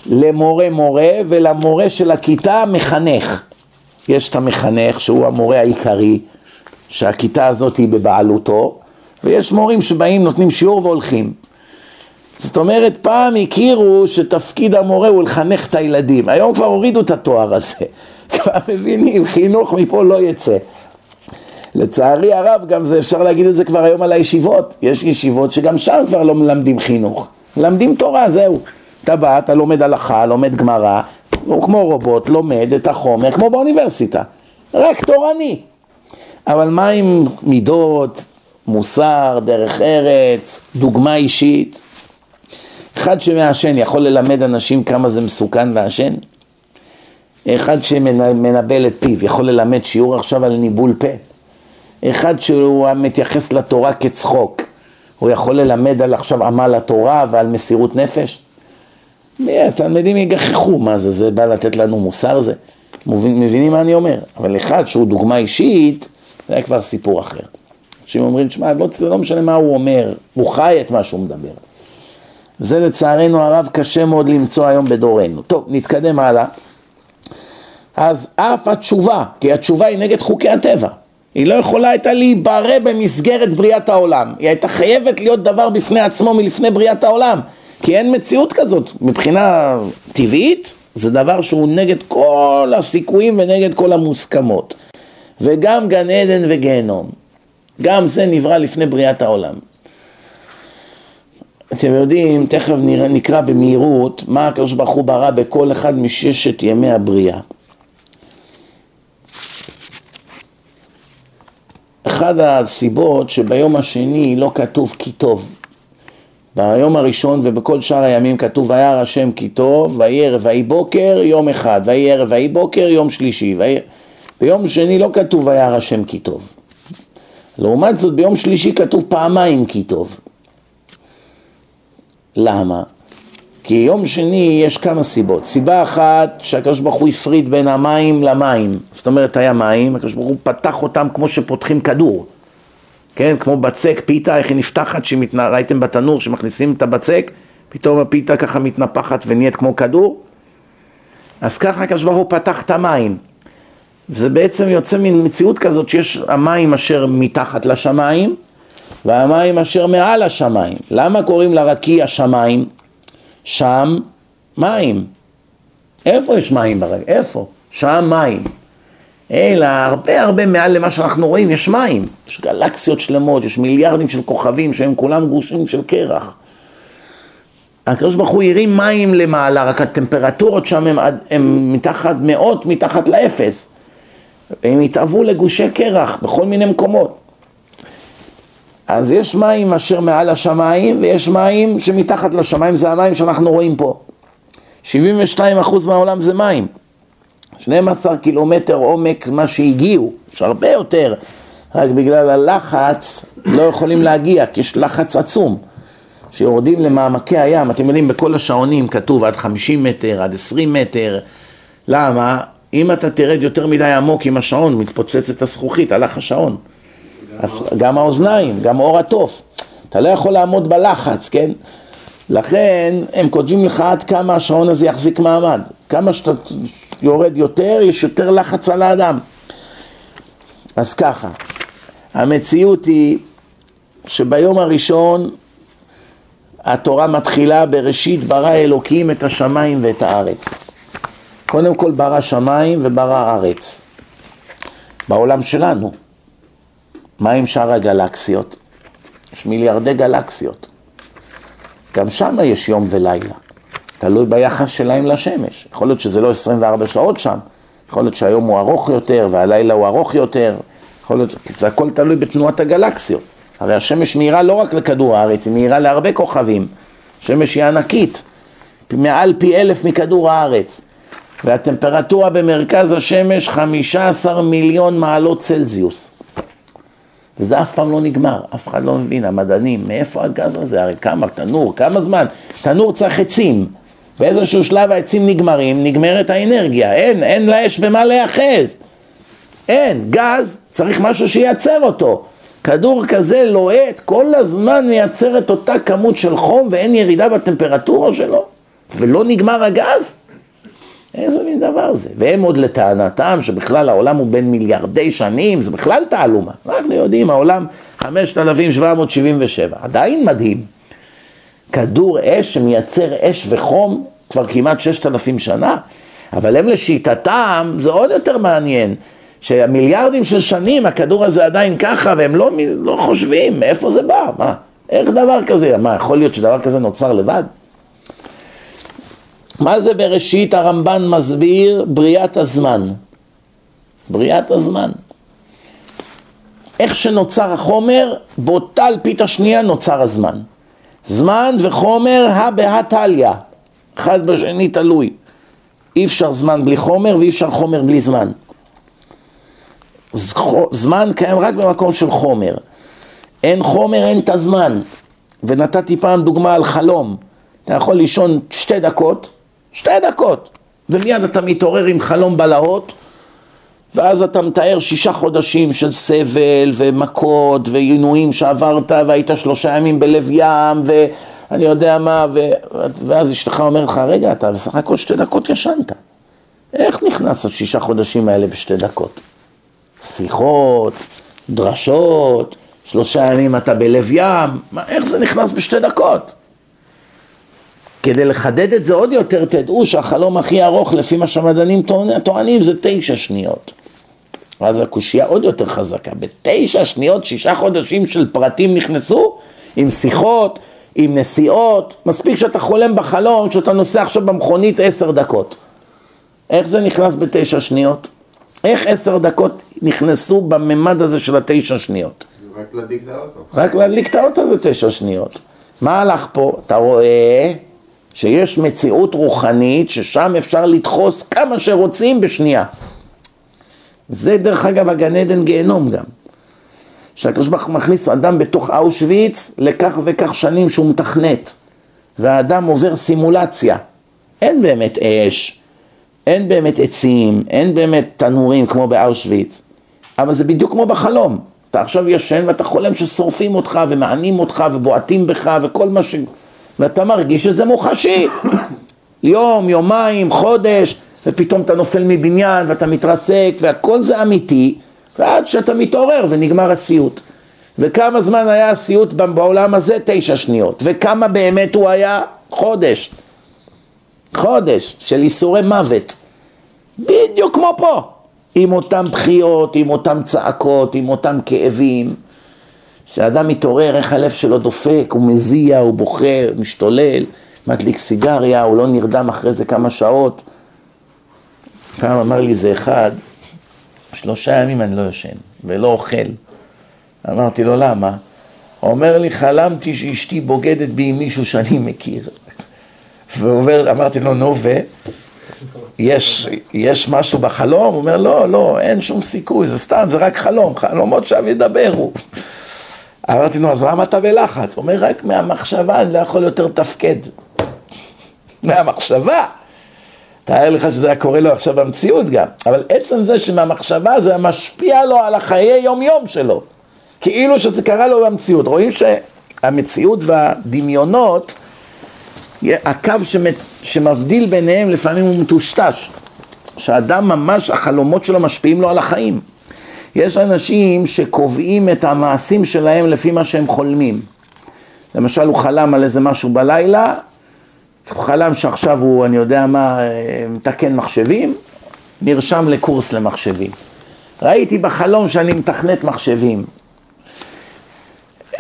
למורה מורה ולמורה של הכיתה מחנך. יש את המחנך שהוא המורה העיקרי, שהכיתה הזאת היא בבעלותו, ויש מורים שבאים, נותנים שיעור והולכים. זאת אומרת, פעם הכירו שתפקיד המורה הוא לחנך את הילדים. היום כבר הורידו את התואר הזה. כבר מבינים, חינוך מפה לא יצא. לצערי הרב, גם זה אפשר להגיד את זה כבר היום על הישיבות. יש ישיבות שגם שם כבר לא מלמדים חינוך. מלמדים תורה, זהו. אתה בא, אתה לומד הלכה, לומד גמרא, הוא כמו רובוט, לומד את החומר, כמו באוניברסיטה. רק תורני. אבל מה עם מידות, מוסר, דרך ארץ, דוגמה אישית? אחד שמעשן יכול ללמד אנשים כמה זה מסוכן לעשן? אחד שמנבל את פיו יכול ללמד שיעור עכשיו על ניבול פה? אחד שהוא מתייחס לתורה כצחוק, הוא יכול ללמד על עכשיו עמל התורה ועל מסירות נפש? התלמידים יגחכו, מה זה, זה בא לתת לנו מוסר זה? מבינים מה אני אומר? אבל אחד שהוא דוגמה אישית, זה היה כבר סיפור אחר. אנשים אומרים, תשמע, לא, לא משנה מה הוא אומר, הוא חי את מה שהוא מדבר. זה לצערנו הרב קשה מאוד למצוא היום בדורנו. טוב, נתקדם הלאה. אז אף התשובה, כי התשובה היא נגד חוקי הטבע. היא לא יכולה הייתה להיברא במסגרת בריאת העולם. היא הייתה חייבת להיות דבר בפני עצמו מלפני בריאת העולם. כי אין מציאות כזאת. מבחינה טבעית, זה דבר שהוא נגד כל הסיכויים ונגד כל המוסכמות. וגם גן עדן וגיהנום. גם זה נברא לפני בריאת העולם. אתם יודעים, תכף נראה, נקרא במהירות מה הקדוש ברוך הוא ברא בכל אחד מששת ימי הבריאה. אחד הסיבות שביום השני לא כתוב כי טוב. ביום הראשון ובכל שאר הימים כתוב וירא השם כי טוב, ויהי ערב ויהי בוקר יום אחד, ויהי ערב ויהי בוקר יום שלישי. ויהי... ביום שני לא כתוב וירא השם כי טוב. לעומת זאת ביום שלישי כתוב פעמיים כי טוב. למה? כי יום שני יש כמה סיבות. סיבה אחת שהקדוש ברוך הוא הפריד בין המים למים. זאת אומרת היה מים, הקדוש ברוך הוא פתח אותם כמו שפותחים כדור. כן, כמו בצק, פיתה, איך היא נפתחת, שמתנ... ראיתם בתנור שמכניסים את הבצק, פתאום הפיתה ככה מתנפחת ונהיית כמו כדור. אז ככה הקדוש ברוך הוא פתח את המים. וזה בעצם יוצא מן מציאות כזאת שיש המים אשר מתחת לשמיים והמים אשר מעל השמיים. למה קוראים לרקיע שמיים? שם מים. איפה יש מים ברגע? איפה? שם מים. אלא הרבה הרבה מעל למה שאנחנו רואים יש מים. יש גלקסיות שלמות, יש מיליארדים של כוכבים שהם כולם גושים של קרח. הקדוש ברוך הוא הרים מים למעלה, רק הטמפרטורות שם הן מתחת, מאות מתחת לאפס. והם התאוו לגושי קרח בכל מיני מקומות. אז יש מים אשר מעל השמיים ויש מים שמתחת לשמיים, זה המים שאנחנו רואים פה. 72% מהעולם זה מים. 12 קילומטר עומק מה שהגיעו, יש הרבה יותר, רק בגלל הלחץ לא יכולים להגיע, כי יש לחץ עצום. שיורדים למעמקי הים, אתם יודעים, בכל השעונים כתוב עד 50 מטר, עד 20 מטר. למה? אם אתה תרד יותר מדי עמוק עם השעון, מתפוצצת הזכוכית, הלך השעון. אז גם האוזניים, גם אור התוף. אתה לא יכול לעמוד בלחץ, כן? לכן הם כותבים לך עד כמה השעון הזה יחזיק מעמד. כמה שאתה יורד יותר, יש יותר לחץ על האדם. אז ככה, המציאות היא שביום הראשון התורה מתחילה בראשית ברא אלוקים את השמיים ואת הארץ. קודם כל ברא שמיים וברא ארץ. בעולם שלנו. מה עם שאר הגלקסיות? יש מיליארדי גלקסיות. גם שם יש יום ולילה. תלוי ביחס שלהם לשמש. יכול להיות שזה לא 24 שעות שם, יכול להיות שהיום הוא ארוך יותר והלילה הוא ארוך יותר, יכול להיות, זה הכל תלוי בתנועת הגלקסיות. הרי השמש מאירה לא רק לכדור הארץ, היא מאירה להרבה כוכבים. שמש היא ענקית, מעל פי אלף מכדור הארץ. והטמפרטורה במרכז השמש 15 מיליון מעלות צלזיוס. וזה אף פעם לא נגמר, אף אחד לא מבין, המדענים, מאיפה הגז הזה? הרי כמה, תנור, כמה זמן? תנור צריך עצים. באיזשהו שלב העצים נגמרים, נגמרת האנרגיה, אין, אין לאש במה להיאחז. אין, גז, צריך משהו שייצר אותו. כדור כזה לוהט, כל הזמן מייצר את אותה כמות של חום ואין ירידה בטמפרטורה שלו, ולא נגמר הגז? איזה מין דבר זה? והם עוד לטענתם שבכלל העולם הוא בין מיליארדי שנים, זה בכלל תעלומה. אנחנו יודעים, העולם 5777, עדיין מדהים. כדור אש שמייצר אש וחום כבר כמעט 6,000 שנה, אבל הם לשיטתם, זה עוד יותר מעניין. שהמיליארדים של שנים הכדור הזה עדיין ככה והם לא, לא חושבים מאיפה זה בא, מה, איך דבר כזה, מה יכול להיות שדבר כזה נוצר לבד? מה זה בראשית הרמב"ן מסביר בריאת הזמן, בריאת הזמן, איך שנוצר החומר באותה אלפית השנייה נוצר הזמן, זמן וחומר הא בהא תליא, אחד בשני תלוי, אי אפשר זמן בלי חומר ואי אפשר חומר בלי זמן זמן קיים רק במקום של חומר. אין חומר, אין את הזמן. ונתתי פעם דוגמה על חלום. אתה יכול לישון שתי דקות, שתי דקות, ומיד אתה מתעורר עם חלום בלהות, ואז אתה מתאר שישה חודשים של סבל ומכות ועינויים שעברת והיית שלושה ימים בלב ים ואני יודע מה ו... ואז אשתך אומר לך רגע אתה בסך הכל שתי דקות ישנת איך נכנס השישה חודשים האלה בשתי דקות? שיחות, דרשות, שלושה ימים אתה בלב ים, מה, איך זה נכנס בשתי דקות? כדי לחדד את זה עוד יותר, תדעו שהחלום הכי ארוך לפי מה שהמדענים טוענים זה תשע שניות. ואז הקושייה עוד יותר חזקה, בתשע שניות שישה חודשים של פרטים נכנסו עם שיחות, עם נסיעות, מספיק שאתה חולם בחלום, שאתה נוסע עכשיו במכונית עשר דקות. איך זה נכנס בתשע שניות? איך עשר דקות נכנסו בממד הזה של התשע שניות? רק להדליק את האוטו. רק להדליק את האוטו זה תשע שניות. מה הלך פה? אתה רואה שיש מציאות רוחנית ששם אפשר לדחוס כמה שרוצים בשנייה. זה דרך אגב הגן עדן גיהנום גם. שהקדוש ברוך הוא מכניס אדם בתוך אושוויץ לכך וכך שנים שהוא מתכנת והאדם עובר סימולציה. אין באמת אש, אין באמת עצים, אין באמת תנורים כמו באושוויץ, אבל זה בדיוק כמו בחלום. אתה עכשיו ישן ואתה חולם ששורפים אותך ומענים אותך ובועטים בך וכל מה ש... ואתה מרגיש את זה מוחשי. יום, יומיים, חודש, ופתאום אתה נופל מבניין ואתה מתרסק והכל זה אמיתי, ועד שאתה מתעורר ונגמר הסיוט. וכמה זמן היה הסיוט בעולם הזה? תשע שניות. וכמה באמת הוא היה? חודש. חודש של איסורי מוות, בדיוק כמו פה, עם אותם בחיות, עם אותם צעקות, עם אותם כאבים. כשאדם מתעורר, איך הלב שלו דופק, הוא מזיע, הוא בוכה, משתולל, מדליק סיגריה, הוא לא נרדם אחרי זה כמה שעות. פעם אמר לי זה אחד, שלושה ימים אני לא ישן ולא אוכל. אמרתי לו, למה? הוא אומר לי, חלמתי שאשתי בוגדת בי עם מישהו שאני מכיר. ואומר, אמרתי לו, נו ו... יש, יש משהו בחלום? הוא אומר, לא, לא, אין שום סיכוי, זה סתם, זה רק חלום, חלומות שם ידברו. אמרתי לו, אז למה אתה בלחץ? הוא אומר, רק מהמחשבה אני לא יכול יותר לתפקד. מהמחשבה. תאר לך שזה היה קורה לו עכשיו במציאות גם, אבל עצם זה שמהמחשבה זה משפיע לו על החיי יום יום שלו. כאילו שזה קרה לו במציאות. רואים שהמציאות והדמיונות, הקו שמבדיל ביניהם לפעמים הוא מטושטש. שאדם ממש, החלומות שלו משפיעים לו על החיים. יש אנשים שקובעים את המעשים שלהם לפי מה שהם חולמים. למשל הוא חלם על איזה משהו בלילה, הוא חלם שעכשיו הוא, אני יודע מה, מתקן מחשבים, נרשם לקורס למחשבים. ראיתי בחלום שאני מתכנת מחשבים.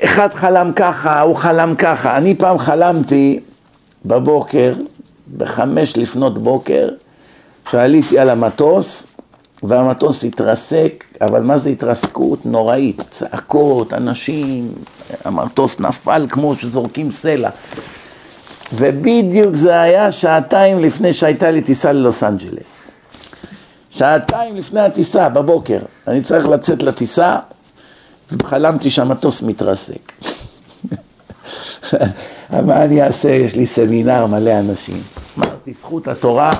אחד חלם ככה, הוא חלם ככה. אני פעם חלמתי בבוקר, בחמש לפנות בוקר, שעליתי על המטוס, והמטוס התרסק, אבל מה זה התרסקות? נוראית, צעקות, אנשים, המטוס נפל כמו שזורקים סלע. ובדיוק זה היה שעתיים לפני שהייתה לי טיסה ללוס אנג'לס. שעתיים לפני הטיסה, בבוקר. אני צריך לצאת לטיסה, וחלמתי שהמטוס מתרסק. מה אני אעשה? יש לי סמינר מלא אנשים. אמרתי, זכות התורה,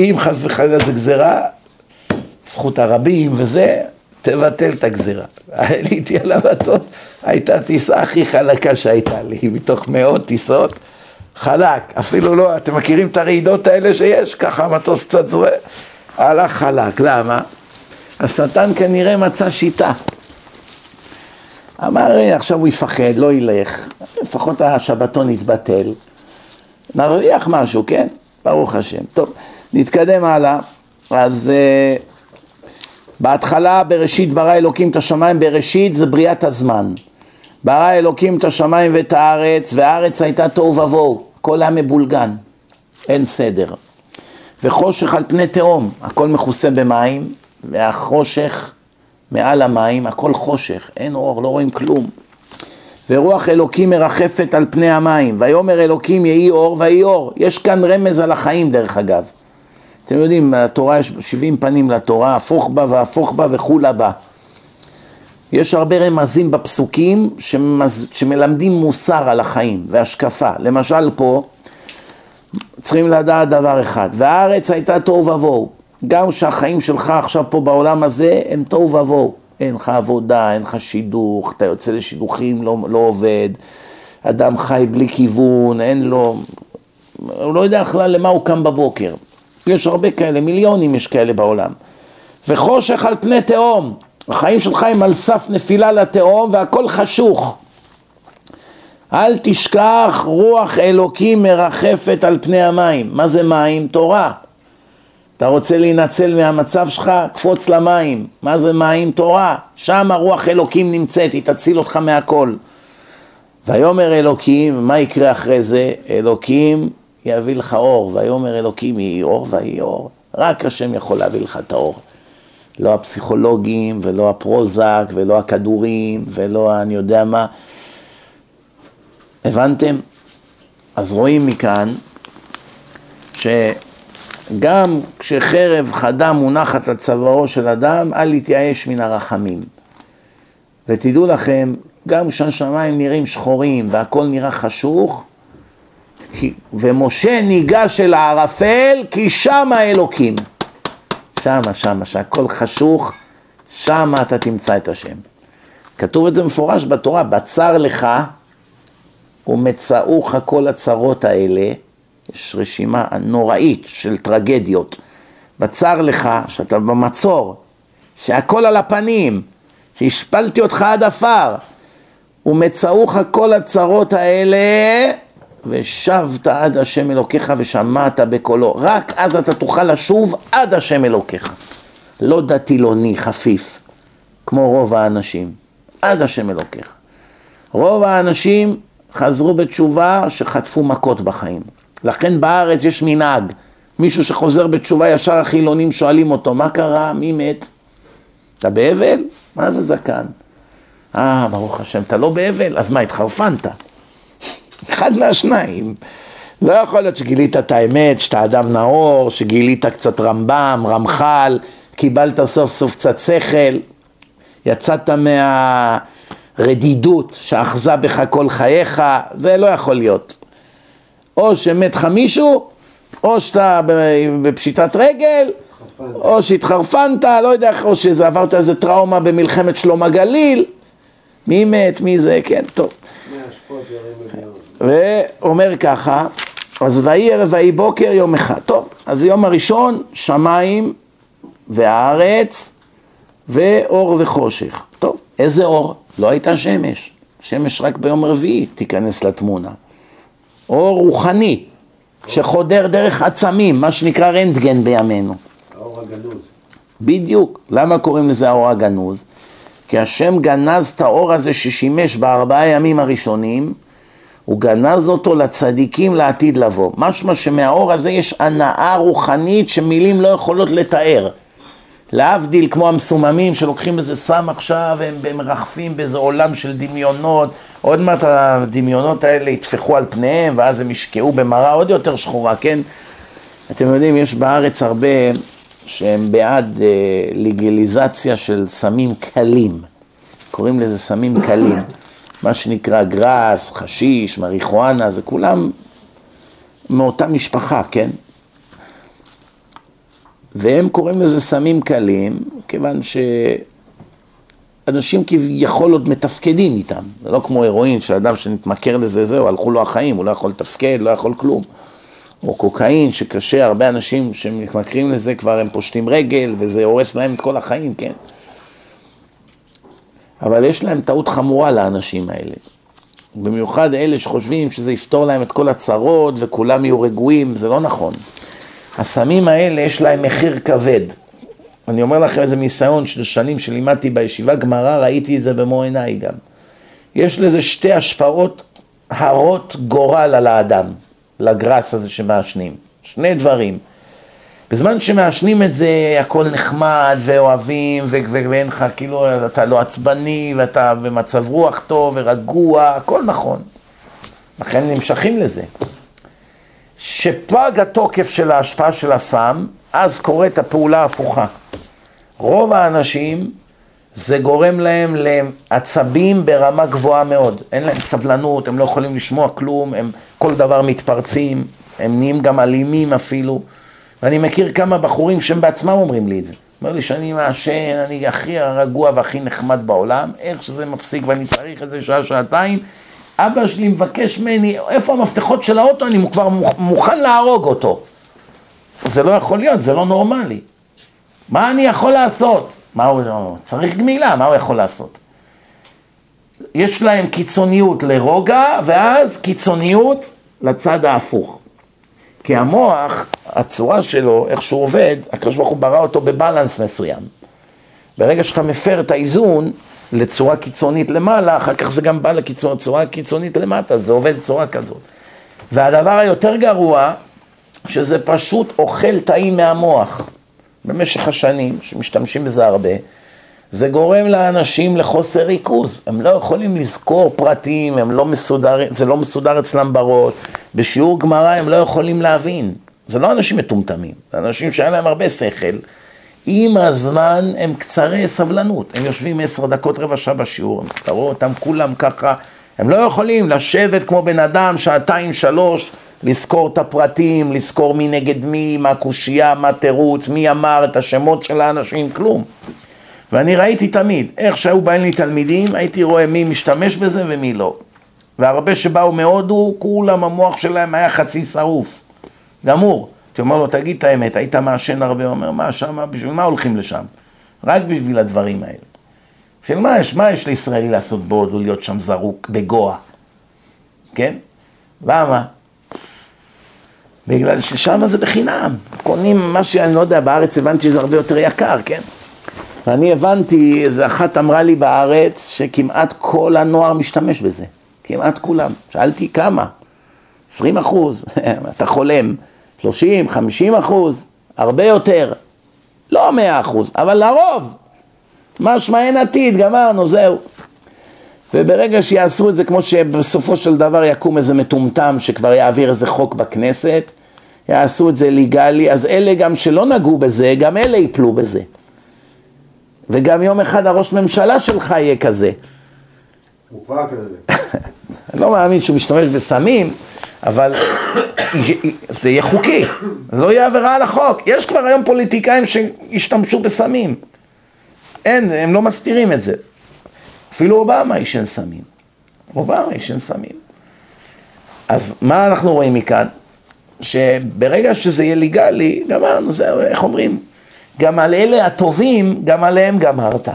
אם חס וחלילה זה גזירה, זכות הרבים וזה, תבטל את הגזירה. עליתי על המטוס, הייתה הטיסה הכי חלקה שהייתה לי, מתוך מאות טיסות, חלק, אפילו לא, אתם מכירים את הרעידות האלה שיש? ככה המטוס קצת זורה, הלך חלק, למה? השטן כנראה מצא שיטה. אמר, עכשיו הוא יפחד, לא ילך, לפחות השבתון יתבטל, נרוויח משהו, כן? ברוך השם. טוב, נתקדם הלאה. אז uh, בהתחלה בראשית ברא אלוקים את השמיים, בראשית זה בריאת הזמן. ברא אלוקים את השמיים ואת הארץ, והארץ הייתה תוהו ובוהו, הכל היה מבולגן, אין סדר. וחושך על פני תהום, הכל מכוסה במים, והחושך מעל המים, הכל חושך, אין אור, לא רואים כלום. ורוח אלוקים מרחפת על פני המים, ויאמר אלוקים יהי אור ויהי אור. יש כאן רמז על החיים דרך אגב. אתם יודעים, התורה יש 70 פנים לתורה, הפוך בה והפוך בה וכולה בה. יש הרבה רמזים בפסוקים שמז... שמלמדים מוסר על החיים והשקפה. למשל פה, צריכים לדעת דבר אחד, והארץ הייתה תוהו ובוהו. גם שהחיים שלך עכשיו פה בעולם הזה הם תוהו ובוהו. אין לך עבודה, אין לך שידוך, אתה יוצא לשידוכים, לא, לא עובד, אדם חי בלי כיוון, אין לו, הוא לא יודע בכלל למה הוא קם בבוקר. יש הרבה כאלה, מיליונים יש כאלה בעולם. וחושך על פני תהום, החיים שלך הם על סף נפילה לתהום והכל חשוך. אל תשכח רוח אלוקים מרחפת על פני המים. מה זה מים? תורה. אתה רוצה להינצל מהמצב שלך? קפוץ למים. מה זה מים? תורה. שם הרוח אלוקים נמצאת, היא תציל אותך מהכל. ויאמר אלוקים, מה יקרה אחרי זה? אלוקים יביא לך אור. ויאמר אלוקים יהי אור ויהי אור. רק השם יכול להביא לך את האור. לא הפסיכולוגים ולא הפרוזק ולא הכדורים ולא אני יודע מה. הבנתם? אז רואים מכאן ש... גם כשחרב חדה מונחת על צווארו של אדם, אל יתייאש מן הרחמים. ותדעו לכם, גם כשהשמיים נראים שחורים והכל נראה חשוך, ומשה ניגש אל הערפל כי שם האלוקים. שמה, שמה, שהכל חשוך, שמה אתה תמצא את השם. כתוב את זה מפורש בתורה, בצר לך ומצאוך כל הצרות האלה יש רשימה נוראית של טרגדיות. בצר לך, שאתה במצור, שהכל על הפנים, שהשפלתי אותך עד עפר, ומצאוך כל הצרות האלה, ושבת עד השם אלוקיך ושמעת בקולו. רק אז אתה תוכל לשוב עד השם אלוקיך. לא דתילוני חפיף, כמו רוב האנשים. עד השם אלוקיך. רוב האנשים חזרו בתשובה שחטפו מכות בחיים. לכן בארץ יש מנהג, מישהו שחוזר בתשובה, ישר החילונים שואלים אותו, מה קרה? מי מת? אתה באבל? מה זה זקן? אה, ברוך השם, אתה לא באבל? אז מה, התחרפנת? אחד מהשניים. לא יכול להיות שגילית את האמת, שאתה אדם נאור, שגילית קצת רמב"ם, רמח"ל, קיבלת סוף סוף קצת שכל, יצאת מהרדידות שאחזה בך כל חייך, זה לא יכול להיות. או שמת לך מישהו, או שאתה בפשיטת רגל, או שהתחרפנת, לא יודע, או שעברת איזה טראומה במלחמת שלום הגליל, מי מת, מי זה, כן, טוב. ואומר ככה, אז ויהי ערב ויהי בוקר יום אחד. טוב, אז יום הראשון, שמיים והארץ ואור וחושך. טוב, איזה אור? לא הייתה שמש. שמש רק ביום רביעי תיכנס לתמונה. אור רוחני, שחודר דרך עצמים, מה שנקרא רנטגן בימינו. האור הגנוז. בדיוק. למה קוראים לזה האור הגנוז? כי השם גנז את האור הזה ששימש בארבעה ימים הראשונים, הוא גנז אותו לצדיקים לעתיד לבוא. משמע שמהאור הזה יש הנאה רוחנית שמילים לא יכולות לתאר. להבדיל כמו המסוממים שלוקחים איזה סם עכשיו והם מרחפים באיזה עולם של דמיונות, עוד מעט הדמיונות האלה יטפחו על פניהם ואז הם ישקעו במראה עוד יותר שחורה, כן? אתם יודעים, יש בארץ הרבה שהם בעד אה, ליגליזציה של סמים קלים, קוראים לזה סמים קלים, מה שנקרא גראס, חשיש, מריחואנה, זה כולם מאותה משפחה, כן? והם קוראים לזה סמים קלים, כיוון שאנשים כביכול עוד מתפקדים איתם, זה לא כמו הירואין, שאדם שנתמכר לזה, זהו, הלכו לו החיים, הוא לא יכול לתפקד, לא יכול כלום. או קוקאין, שקשה, הרבה אנשים שמתמכרים לזה כבר הם פושטים רגל, וזה הורס להם את כל החיים, כן? אבל יש להם טעות חמורה לאנשים האלה. במיוחד אלה שחושבים שזה יפתור להם את כל הצרות וכולם יהיו רגועים, זה לא נכון. הסמים האלה יש להם מחיר כבד. אני אומר לכם איזה ניסיון של שנים שלימדתי בישיבה גמרא, ראיתי את זה במו עיניי גם. יש לזה שתי השפעות הרות גורל על האדם, לגרס הזה שמעשנים. שני דברים. בזמן שמעשנים את זה, הכל נחמד ואוהבים, ואין לך, כאילו, אתה לא עצבני, ואתה במצב רוח טוב ורגוע, הכל נכון. לכן נמשכים לזה. שפג התוקף של ההשפעה של הסם, אז קורית הפעולה ההפוכה. רוב האנשים, זה גורם להם לעצבים ברמה גבוהה מאוד. אין להם סבלנות, הם לא יכולים לשמוע כלום, הם כל דבר מתפרצים, הם נהיים גם אלימים אפילו. ואני מכיר כמה בחורים שהם בעצמם אומרים לי את זה. אומר לי שאני מעשן, אני הכי רגוע והכי נחמד בעולם, איך שזה מפסיק ואני צריך איזה שעה, שעתיים, אבא שלי מבקש ממני, איפה המפתחות של האוטו, אני כבר מוכן להרוג אותו. זה לא יכול להיות, זה לא נורמלי. מה אני יכול לעשות? מה הוא? צריך גמילה, מה הוא יכול לעשות? יש להם קיצוניות לרוגע, ואז קיצוניות לצד ההפוך. כי המוח, הצורה שלו, איך שהוא עובד, הקדוש ברוך הוא ברא אותו בבלנס מסוים. ברגע שאתה מפר את האיזון לצורה קיצונית למעלה, אחר כך זה גם בא לצורה קיצונית למטה, זה עובד בצורה כזאת. והדבר היותר גרוע, שזה פשוט אוכל תאים מהמוח. במשך השנים, שמשתמשים בזה הרבה, זה גורם לאנשים לחוסר ריכוז, הם לא יכולים לזכור פרטים, הם לא מסודר, זה לא מסודר אצלם בראש, בשיעור גמרא הם לא יכולים להבין, זה לא אנשים מטומטמים, זה אנשים שהיה להם הרבה שכל, עם הזמן הם קצרי סבלנות, הם יושבים עשר דקות רבע שעה בשיעור, אתה רואה אותם כולם ככה, הם לא יכולים לשבת כמו בן אדם שעתיים שלוש, לזכור את הפרטים, לזכור מי נגד מי, מה קושייה, מה תירוץ, מי אמר את השמות של האנשים, כלום. ואני ראיתי תמיד, איך שהיו באים לי תלמידים, הייתי רואה מי משתמש בזה ומי לא. והרבה שבאו מהודו, כולם המוח שלהם היה חצי שרוף, גמור. הייתי אומר לו, תגיד את האמת, היית מעשן הרבה? הוא אומר, מה שמה, בשביל מה הולכים לשם? רק בשביל הדברים האלה. בשביל מה יש, מה יש לישראלי לעשות בהודו, להיות שם זרוק בגואה? כן? למה? בגלל ששם זה בחינם, קונים מה שאני לא יודע, בארץ הבנתי שזה הרבה יותר יקר, כן? ואני הבנתי, איזה אחת אמרה לי בארץ, שכמעט כל הנוער משתמש בזה. כמעט כולם. שאלתי כמה? 20 אחוז, אתה חולם, 30, 50 אחוז, הרבה יותר. לא 100 אחוז, אבל לרוב. משמע אין עתיד, גמרנו, זהו. וברגע שיעשו את זה כמו שבסופו של דבר יקום איזה מטומטם שכבר יעביר איזה חוק בכנסת, יעשו את זה ליגלי, אז אלה גם שלא נגעו בזה, גם אלה ייפלו בזה. וגם יום אחד הראש ממשלה שלך יהיה כזה. הוא כבר כזה. אני לא מאמין שהוא משתמש בסמים, אבל זה יהיה חוקי, זה לא יהיה עבירה על החוק. יש כבר היום פוליטיקאים שהשתמשו בסמים. אין, הם לא מסתירים את זה. אפילו אובמה עישן סמים. אובמה עישן סמים. אז מה אנחנו רואים מכאן? שברגע שזה יהיה ליגלי, גמרנו, זהו, איך אומרים? גם על אלה הטובים, גם עליהם גמרת.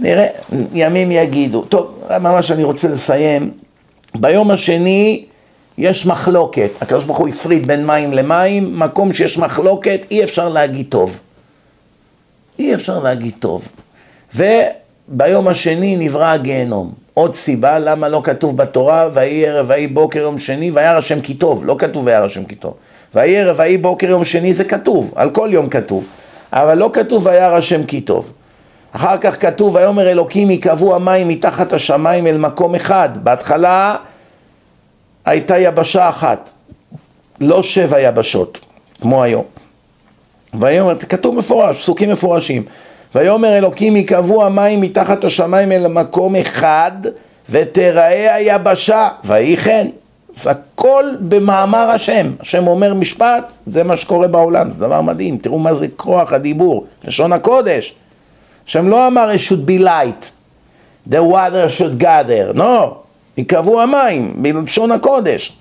נראה, ימים יגידו. טוב, ממש אני רוצה לסיים. ביום השני יש מחלוקת. הקדוש ברוך הוא הפריד בין מים למים, מקום שיש מחלוקת אי אפשר להגיד טוב. אי אפשר להגיד טוב. וביום השני נברא הגיהנום. עוד סיבה למה לא כתוב בתורה, ויהי ערב ויהי בוקר יום שני, וירא השם כי טוב, לא כתוב וירא השם כי טוב. ויהי ערב ויהי בוקר יום שני זה כתוב, על כל יום כתוב. אבל לא כתוב וירא השם כי טוב. אחר כך כתוב ויאמר אלוקים יקבעו המים מתחת השמיים אל מקום אחד. בהתחלה הייתה יבשה אחת, לא שבע יבשות, כמו היום. ויאמר, כתוב מפורש, פסוקים מפורשים. ויאמר אלוקים יקבעו המים מתחת השמיים אל מקום אחד ותראה היבשה, ויהי כן. זה הכל במאמר השם. השם אומר משפט, זה מה שקורה בעולם, זה דבר מדהים. תראו מה זה כוח הדיבור, לשון הקודש. השם לא אמר it should be light, the water should gather, לא, יקבעו המים, בלשון הקודש.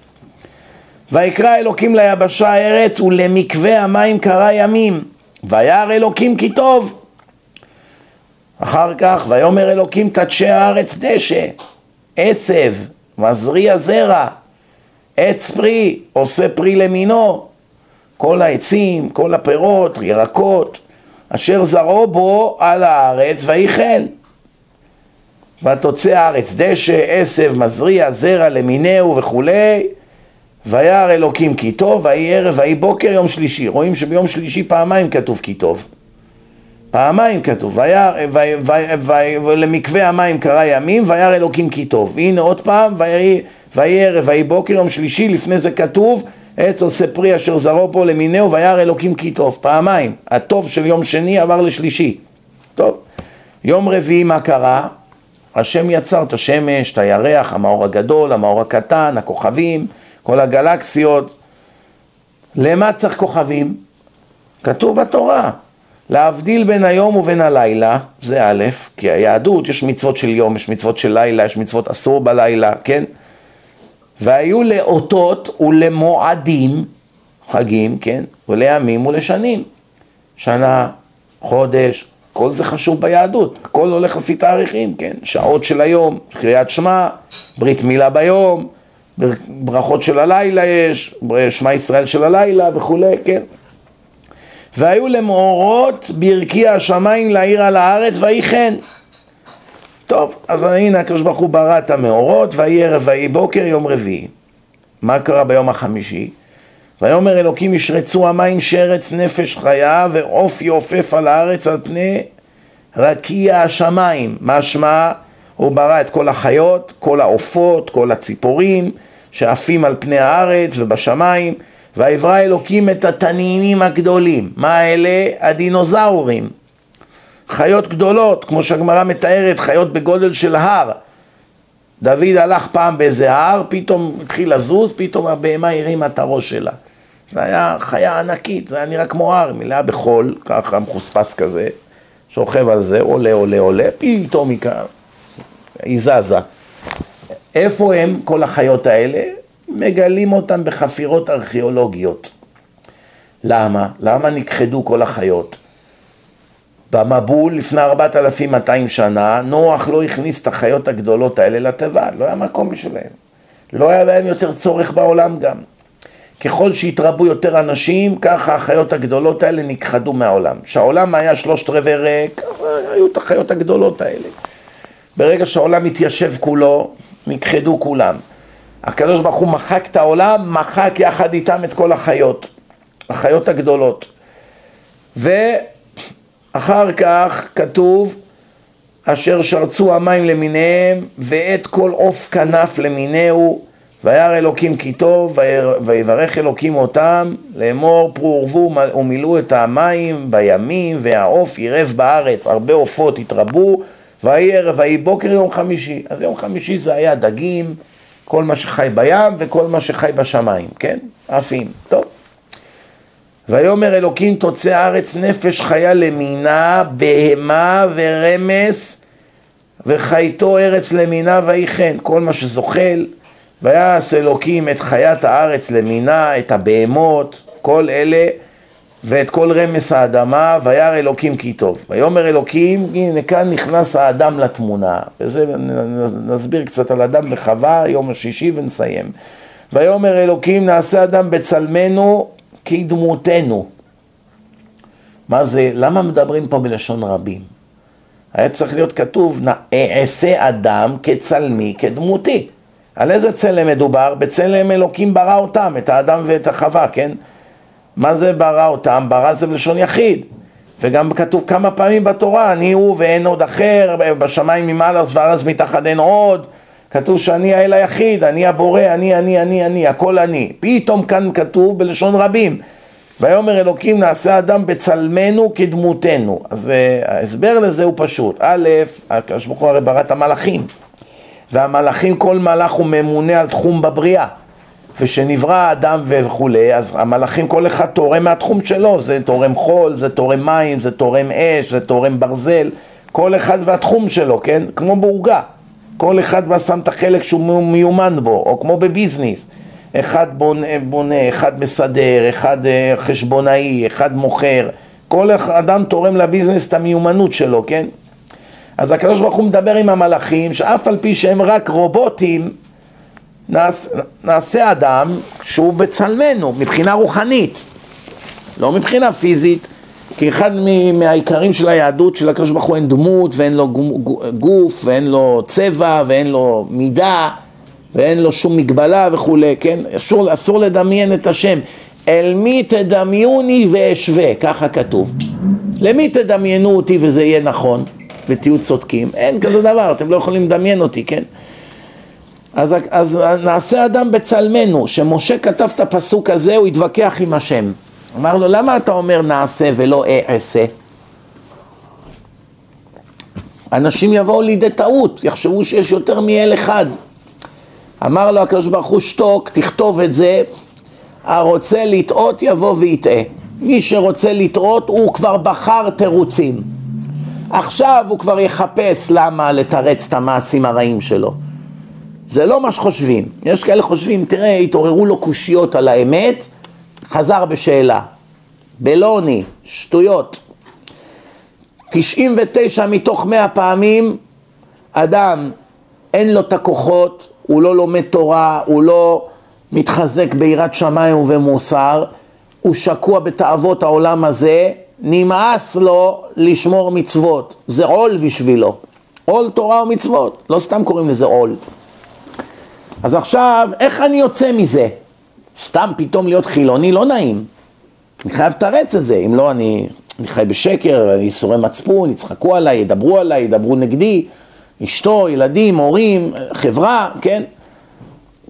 ויקרא אלוקים ליבשה ארץ ולמקווה המים קרא ימים, וירא אלוקים כי טוב. אחר כך, ויאמר אלוקים תדשא הארץ דשא, עשב, מזריע זרע, עץ פרי, עושה פרי למינו, כל העצים, כל הפירות, ירקות, אשר זרעו בו על הארץ כן. ותוצא הארץ דשא, עשב, מזריע, זרע למינהו וכולי, וירא אלוקים כי טוב, ויהי ערב, ויהי בוקר יום שלישי. רואים שביום שלישי פעמיים כתוב כי טוב. פעמיים כתוב, ולמקווה המים קרא ימים, וירא אלוקים כי טוב. והנה עוד פעם, ויהי ערב, ויהי בוקר יום שלישי, לפני זה כתוב, עץ עושה פרי אשר זרעו פה למינהו וירא אלוקים כי טוב, פעמיים, הטוב של יום שני עבר לשלישי, טוב, יום רביעי מה קרה? השם יצר את השמש, את הירח, המאור הגדול, המאור הקטן, הכוכבים, כל הגלקסיות, למה צריך כוכבים? כתוב בתורה, להבדיל בין היום ובין הלילה, זה א', כי היהדות יש מצוות של יום, יש מצוות של לילה, יש מצוות אסור בלילה, כן? והיו לאותות ולמועדים, חגים, כן, ולימים ולשנים. שנה, חודש, כל זה חשוב ביהדות, הכל הולך לפי תאריכים, כן, שעות של היום, קריאת שמע, ברית מילה ביום, ברכות של הלילה יש, שמע ישראל של הלילה וכולי, כן. והיו למאורות ברכי השמיים לעיר על הארץ ויהי כן. טוב, אז הנה הקדוש ברוך הוא ברא את המאורות, ויהי ערב ויהי בוקר יום רביעי. מה קרה ביום החמישי? ויאמר אלוקים ישרצו המים שרץ נפש חיה ועוף יעופף על הארץ על פני רקיע השמיים. משמע הוא ברא את כל החיות, כל העופות, כל הציפורים שעפים על פני הארץ ובשמיים ויברא אלוקים את התנינים הגדולים. מה אלה? הדינוזאורים. חיות גדולות, כמו שהגמרא מתארת, חיות בגודל של הר. דוד הלך פעם באיזה הר, פתאום התחיל לזוז, פתאום הבהמה הרימה את הראש שלה. זו הייתה חיה ענקית, זה היה נראה כמו הר, מלאה בחול, ככה מחוספס כזה, שוכב על זה, עולה, עולה, עולה, פתאום היא, היא זזה. איפה הם כל החיות האלה? מגלים אותם בחפירות ארכיאולוגיות. למה? למה נכחדו כל החיות? במבול לפני 4,200 שנה, נוח לא הכניס את החיות הגדולות האלה לתיבה, לא היה מקום בשבילם. לא היה בהם יותר צורך בעולם גם. ככל שהתרבו יותר אנשים, ככה החיות הגדולות האלה נכחדו מהעולם. כשהעולם היה שלושת רבעי ריק, היו את החיות הגדולות האלה. ברגע שהעולם מתיישב כולו, נכחדו כולם. הקדוש ברוך הוא מחק את העולם, מחק יחד איתם את כל החיות, החיות הגדולות. ואחר כך כתוב אשר שרצו המים למיניהם ואת כל עוף כנף למיניהו וירא אלוקים כי טוב ויברך אלוקים אותם לאמור פרו ורבו ומילאו את המים בימים והעוף ירב בארץ הרבה עופות התרבו ויהי ערב ויהי בוקר יום חמישי. אז יום חמישי זה היה דגים כל מה שחי בים וכל מה שחי בשמיים כן? עפים. טוב ויאמר אלוקים תוצא הארץ נפש חיה למינה, בהמה ורמס, וחייתו ארץ למינה ויהי כן, כל מה שזוחל, ויעש אלוקים את חיית הארץ למינה, את הבהמות, כל אלה, ואת כל רמס האדמה, וירא אלוקים כי טוב. ויאמר אלוקים, הנה כאן נכנס האדם לתמונה, וזה נסביר קצת על אדם וחווה, יום השישי ונסיים. ויאמר אלוקים נעשה אדם בצלמנו כדמותנו. מה זה, למה מדברים פה בלשון רבים? היה צריך להיות כתוב, אעשה אדם כצלמי, כדמותי. על איזה צלם מדובר? בצלם אלוקים ברא אותם, את האדם ואת החווה, כן? מה זה ברא אותם? ברא זה בלשון יחיד. וגם כתוב כמה פעמים בתורה, אני הוא ואין עוד אחר, בשמיים ממעלה וארץ מתחת אין עוד. כתוב שאני האל היחיד, אני הבורא, אני, אני, אני, אני, הכל אני. פתאום כאן כתוב בלשון רבים. ויאמר אלוקים נעשה אדם בצלמנו כדמותנו. אז uh, ההסבר לזה הוא פשוט. א', הקדוש ברוך הוא הרי ברא את המלאכים. והמלאכים, כל מלאך הוא ממונה על תחום בבריאה. ושנברא האדם וכולי, אז המלאכים כל אחד תורם מהתחום שלו, זה תורם חול, זה תורם מים, זה תורם אש, זה תורם ברזל, כל אחד והתחום שלו, כן? כמו בעוגה. כל אחד בה שם את החלק שהוא מיומן בו, או כמו בביזנס. אחד בונה, בונה, אחד מסדר, אחד אה, חשבונאי, אחד מוכר. כל אדם תורם לביזנס את המיומנות שלו, כן? אז הקדוש ברוך הוא מדבר עם המלאכים, שאף על פי שהם רק רובוטים, נעש, נעשה אדם שהוא בצלמנו, מבחינה רוחנית, לא מבחינה פיזית, כי אחד מהעיקרים של היהדות של הקדוש ברוך הוא אין דמות ואין לו גוף ואין לו צבע ואין לו מידה ואין לו שום מגבלה וכולי, כן? אסור, אסור לדמיין את השם. אל מי תדמיוני ואשווה, ככה כתוב. למי תדמיינו אותי וזה יהיה נכון ותהיו צודקים? אין כזה דבר, אתם לא יכולים לדמיין אותי, כן? אז, אז נעשה אדם בצלמנו, שמשה כתב את הפסוק הזה, הוא התווכח עם השם. אמר לו, למה אתה אומר נעשה ולא אעשה? אנשים יבואו לידי טעות, יחשבו שיש יותר מאל אחד. אמר לו הקדוש ברוך הוא, שתוק, תכתוב את זה, הרוצה לטעות יבוא ויטעה. מי שרוצה לטעות הוא כבר בחר תירוצים. עכשיו הוא כבר יחפש למה לתרץ את המעשים הרעים שלו. זה לא מה שחושבים. יש כאלה חושבים, תראה, התעוררו לו קושיות על האמת, חזר בשאלה. בלוני, שטויות. 99 מתוך 100 פעמים אדם אין לו את הכוחות, הוא לא לומד תורה, הוא לא מתחזק ביראת שמיים ובמוסר, הוא שקוע בתאוות העולם הזה, נמאס לו לשמור מצוות, זה עול בשבילו, עול תורה ומצוות, לא סתם קוראים לזה עול. אז עכשיו, איך אני יוצא מזה? סתם פתאום להיות חילוני לא נעים. אני חייב לתרץ את זה, אם לא אני, אני חי בשקר, ייסורי מצפון, יצחקו עליי, ידברו עליי, ידברו נגדי, אשתו, ילדים, הורים, חברה, כן?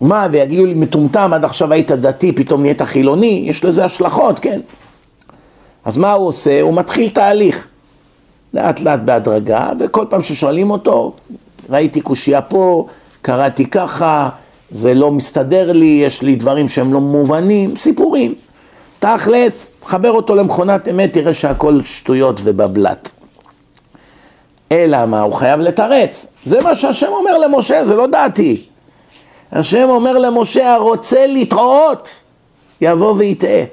מה, ויגידו לי, מטומטם, עד עכשיו היית דתי, פתאום נהיית חילוני, יש לזה השלכות, כן? אז מה הוא עושה? הוא מתחיל תהליך, לאט לאט בהדרגה, וכל פעם ששואלים אותו, ראיתי קושייה פה, קראתי ככה, זה לא מסתדר לי, יש לי דברים שהם לא מובנים, סיפורים. תכלס, חבר אותו למכונת אמת, תראה שהכל שטויות ובבלת. אלא מה? הוא חייב לתרץ. זה מה שהשם אומר למשה, זה לא דעתי. השם אומר למשה, הרוצה לטעות, יבוא ויטעה.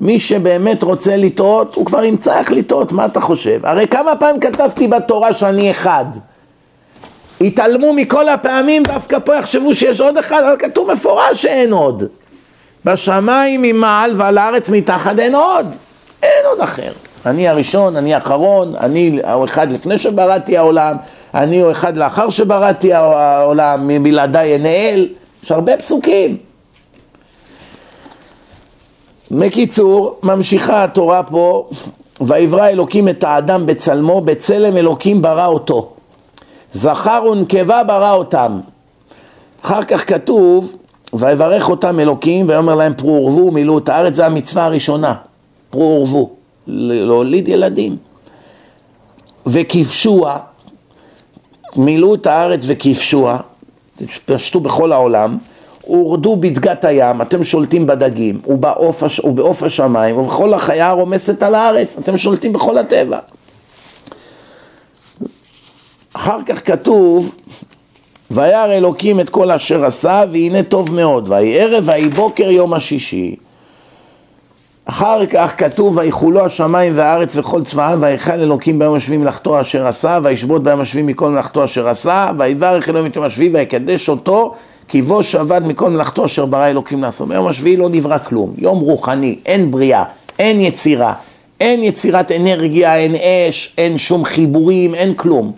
מי שבאמת רוצה לטעות, הוא כבר ימצא איך לטעות, מה אתה חושב? הרי כמה פעמים כתבתי בתורה שאני אחד? התעלמו מכל הפעמים, דווקא פה יחשבו שיש עוד אחד, אבל כתוב מפורש שאין עוד. בשמיים ממעל ועל הארץ מתחת אין עוד, אין עוד אחר. אני הראשון, אני האחרון, אני האחד לפני שבראתי העולם, אני אחד לאחר שבראתי העולם, מבלעדיי אנאל, יש הרבה פסוקים. בקיצור, ממשיכה התורה פה, ויברא אלוקים את האדם בצלמו, בצלם אלוקים ברא אותו. זכר ונקבה ברא אותם. אחר כך כתוב, ויברך אותם אלוקים, ויאמר להם פרו ורבו ומילאו את הארץ, זו המצווה הראשונה, פרו ורבו, להוליד ילדים. וכבשוה, מילאו את הארץ וכבשוה, פשטו בכל העולם, הורדו בדגת הים, אתם שולטים בדגים, ובעוף. ובעוף השמיים, ובכל החיה הרומסת על הארץ, אתם שולטים בכל הטבע. אחר כך כתוב, וירא אלוקים את כל אשר עשה, והנה טוב מאוד, ויהי ערב ויהי בוקר יום השישי. אחר כך כתוב, ויחולו השמיים והארץ וכל צבאם, ויכל אלוקים ביום השביעי מלאכתו אשר עשה, וישבות ביום השביעי מכל מלאכתו אשר עשה, ויברך אלוהים את יום השביעי, ויקדש אותו, כי בו שבת מכל מלאכתו אשר ברא אלוקים לעשות. ביום השביעי לא נברא כלום, יום רוחני, אין בריאה, אין יצירה, אין יצירת אנרגיה, אין אש, אין שום חיבורים, אין כלום.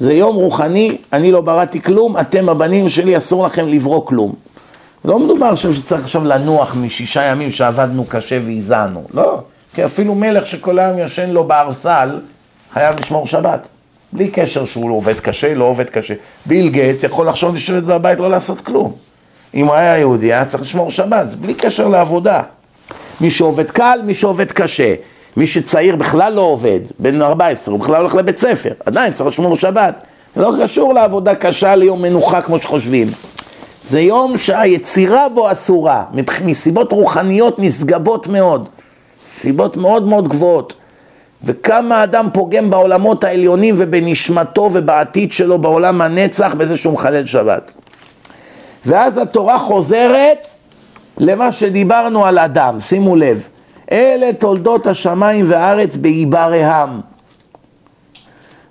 זה יום רוחני, אני לא בראתי כלום, אתם הבנים שלי, אסור לכם לברוא כלום. לא מדובר עכשיו שצריך עכשיו לנוח משישה ימים שעבדנו קשה והזענו, לא. כי אפילו מלך שכל היום ישן לו בארסל, חייב לשמור שבת. בלי קשר שהוא לא עובד קשה, לא עובד קשה. ביל גייטס יכול לחשוב לשבת בבית לא לעשות כלום. אם הוא היה יהודי, היה צריך לשמור שבת, זה בלי קשר לעבודה. מי שעובד קל, מי שעובד קשה. מי שצעיר בכלל לא עובד, בן 14, הוא בכלל הולך לבית ספר, עדיין צריך לשמור שבת. זה לא קשור לעבודה קשה ליום מנוחה כמו שחושבים. זה יום שהיצירה בו אסורה, מסיבות רוחניות נשגבות מאוד, סיבות מאוד מאוד גבוהות. וכמה אדם פוגם בעולמות העליונים ובנשמתו ובעתיד שלו בעולם הנצח בזה שהוא מחלל שבת. ואז התורה חוזרת למה שדיברנו על אדם, שימו לב, אלה תולדות השמיים והארץ בעיברם.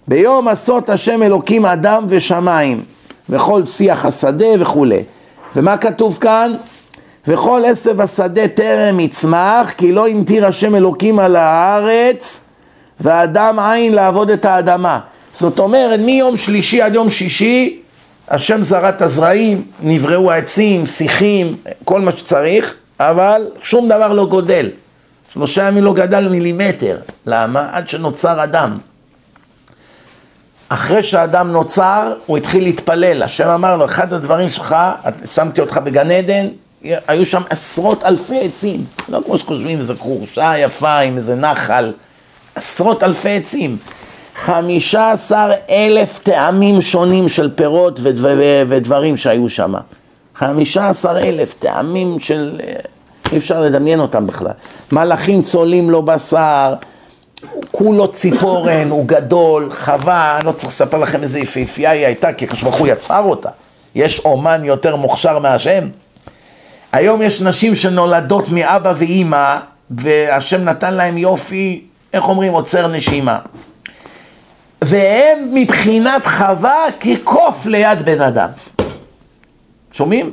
ביום עשות השם אלוקים אדם ושמיים, וכל שיח השדה וכולי. ומה כתוב כאן? וכל עשב השדה טרם יצמח, כי לא המטיר השם אלוקים על הארץ, ואדם עין לעבוד את האדמה. זאת אומרת, מיום שלישי עד יום שישי, השם זרע את הזרעים, נבראו העצים, שיחים, כל מה שצריך, אבל שום דבר לא גודל. שלושה ימים לא גדל מילימטר. למה? עד שנוצר אדם. אחרי שהאדם נוצר, הוא התחיל להתפלל. השם אמר לו, אחד הדברים שלך, שמתי אותך בגן עדן, היו שם עשרות אלפי עצים. לא כמו שחושבים, איזו חורשה יפה עם איזה נחל. עשרות אלפי עצים. חמישה עשר אלף טעמים שונים של פירות ודבר, ודברים שהיו שם. חמישה עשר אלף טעמים של... אי אפשר לדמיין אותם בכלל. מלאכים צולעים לו בשר, כולו ציפורן, הוא גדול, חווה, אני לא צריך לספר לכם איזה יפהפייה היא הייתה, כי ברוך הוא יצר אותה. יש אומן יותר מוכשר מהשם? היום יש נשים שנולדות מאבא ואימא, והשם נתן להם יופי, איך אומרים, עוצר נשימה. והם מבחינת חווה כקוף ליד בן אדם. שומעים?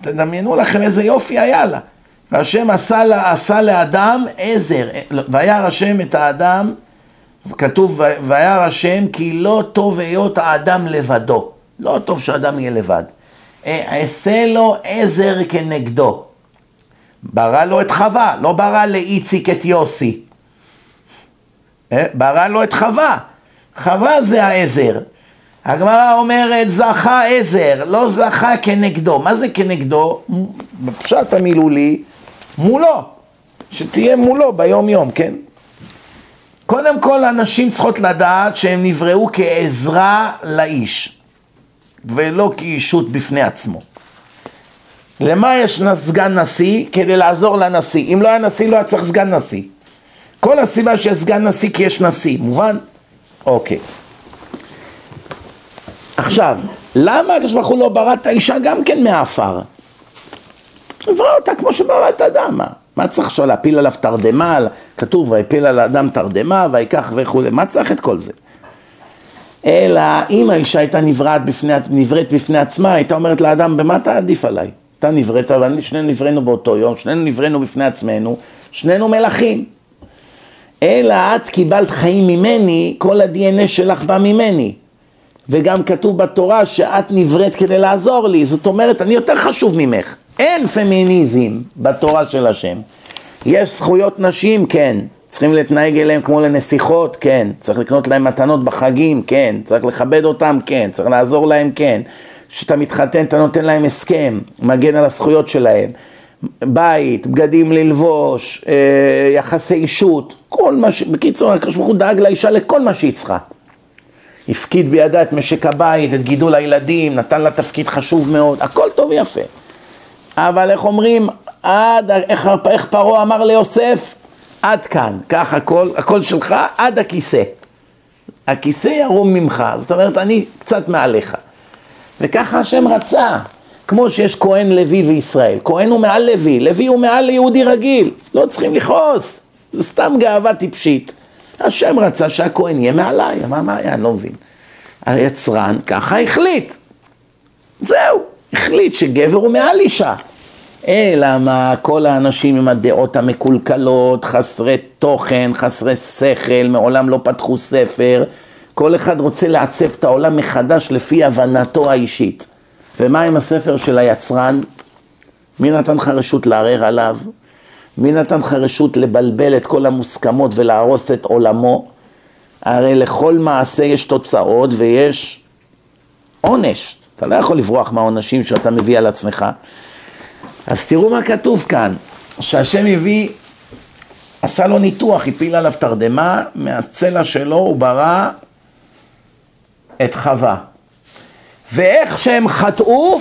תדמיינו לכם איזה יופי היה לה. והשם עשה, לה, עשה לאדם עזר, וירא השם את האדם, כתוב וירא השם כי לא טוב היות האדם לבדו, לא טוב שאדם יהיה לבד, אעשה לו עזר כנגדו, ברא לו את חווה, לא ברא לאיציק את יוסי, אה, ברא לו את חווה, חווה זה העזר, הגמרא אומרת זכה עזר, לא זכה כנגדו. מה זה כנגדו? בפשט המילולי, מולו. שתהיה מולו ביום יום, כן? קודם כל, הנשים צריכות לדעת שהם נבראו כעזרה לאיש, ולא כאישות בפני עצמו. למה יש סגן נשיא? כדי לעזור לנשיא. אם לא היה נשיא, לא היה צריך סגן נשיא. כל הסיבה שיש סגן נשיא כי יש נשיא, מובן? אוקיי. עכשיו, למה הקדוש ברוך הוא לא ברא את האישה גם כן מעפר? ברא אותה כמו שברא את האדם, מה? מה צריך עכשיו להפיל עליו תרדמה, כתוב ויפיל על האדם תרדמה ויקח וכולי, מה צריך את כל זה? אלא אם האישה הייתה נבראת בפני, נבראת בפני עצמה, הייתה אומרת לאדם, במה אתה עדיף עליי? אתה נבראת, אבל שנינו נבראנו באותו יום, שנינו נבראנו בפני עצמנו, שנינו מלכים. אלא את קיבלת חיים ממני, כל ה-DNA שלך בא ממני. וגם כתוב בתורה שאת נבראת כדי לעזור לי, זאת אומרת, אני יותר חשוב ממך. אין פמיניזם בתורה של השם. יש זכויות נשים, כן. צריכים להתנהג אליהם כמו לנסיכות, כן. צריך לקנות להם מתנות בחגים, כן. צריך לכבד אותם, כן. צריך לעזור להם, כן. כשאתה מתחתן, אתה נותן להם הסכם, מגן על הזכויות שלהם. בית, בגדים ללבוש, אה, יחסי אישות, כל מה ש... בקיצור, הקדוש ברוך הוא דאג לאישה לכל מה שהיא צריכה. הפקיד בידה את משק הבית, את גידול הילדים, נתן לה תפקיד חשוב מאוד, הכל טוב ויפה. אבל איך אומרים, עד, איך, איך פרעה אמר ליוסף? עד כאן, כך הכל, הכל שלך, עד הכיסא. הכיסא ירום ממך, זאת אומרת, אני קצת מעליך. וככה השם רצה, כמו שיש כהן לוי וישראל. כהן הוא מעל לוי, לוי הוא מעל ליהודי רגיל, לא צריכים לכעוס, זה סתם גאווה טיפשית. השם רצה שהכהן יהיה מעליי, מה, מה אני לא מבין. היצרן ככה החליט, זהו, החליט שגבר הוא מעל אישה. אלא מה, כל האנשים עם הדעות המקולקלות, חסרי תוכן, חסרי שכל, מעולם לא פתחו ספר, כל אחד רוצה לעצב את העולם מחדש לפי הבנתו האישית. ומה עם הספר של היצרן? מי נתן לך רשות לערער עליו? מי נתן לך רשות לבלבל את כל המוסכמות ולהרוס את עולמו? הרי לכל מעשה יש תוצאות ויש עונש. אתה לא יכול לברוח מהעונשים שאתה מביא על עצמך. אז תראו מה כתוב כאן, שהשם הביא, עשה לו ניתוח, הפיל עליו תרדמה, מהצלע שלו הוא ברא את חווה. ואיך שהם חטאו,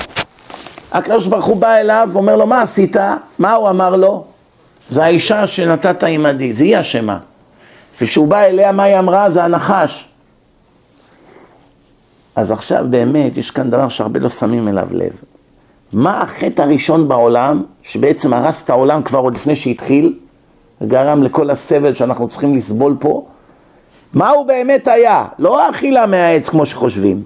הקדוש ברוך הוא בא אליו ואומר לו, מה עשית? מה הוא אמר לו? זה האישה שנתת עימדי, זה היא אשמה. וכשהוא בא אליה, מה היא אמרה? זה הנחש. אז עכשיו באמת, יש כאן דבר שהרבה לא שמים אליו לב. מה החטא הראשון בעולם, שבעצם הרס את העולם כבר עוד לפני שהתחיל, גרם לכל הסבל שאנחנו צריכים לסבול פה? מה הוא באמת היה? לא האכילה מהעץ כמו שחושבים.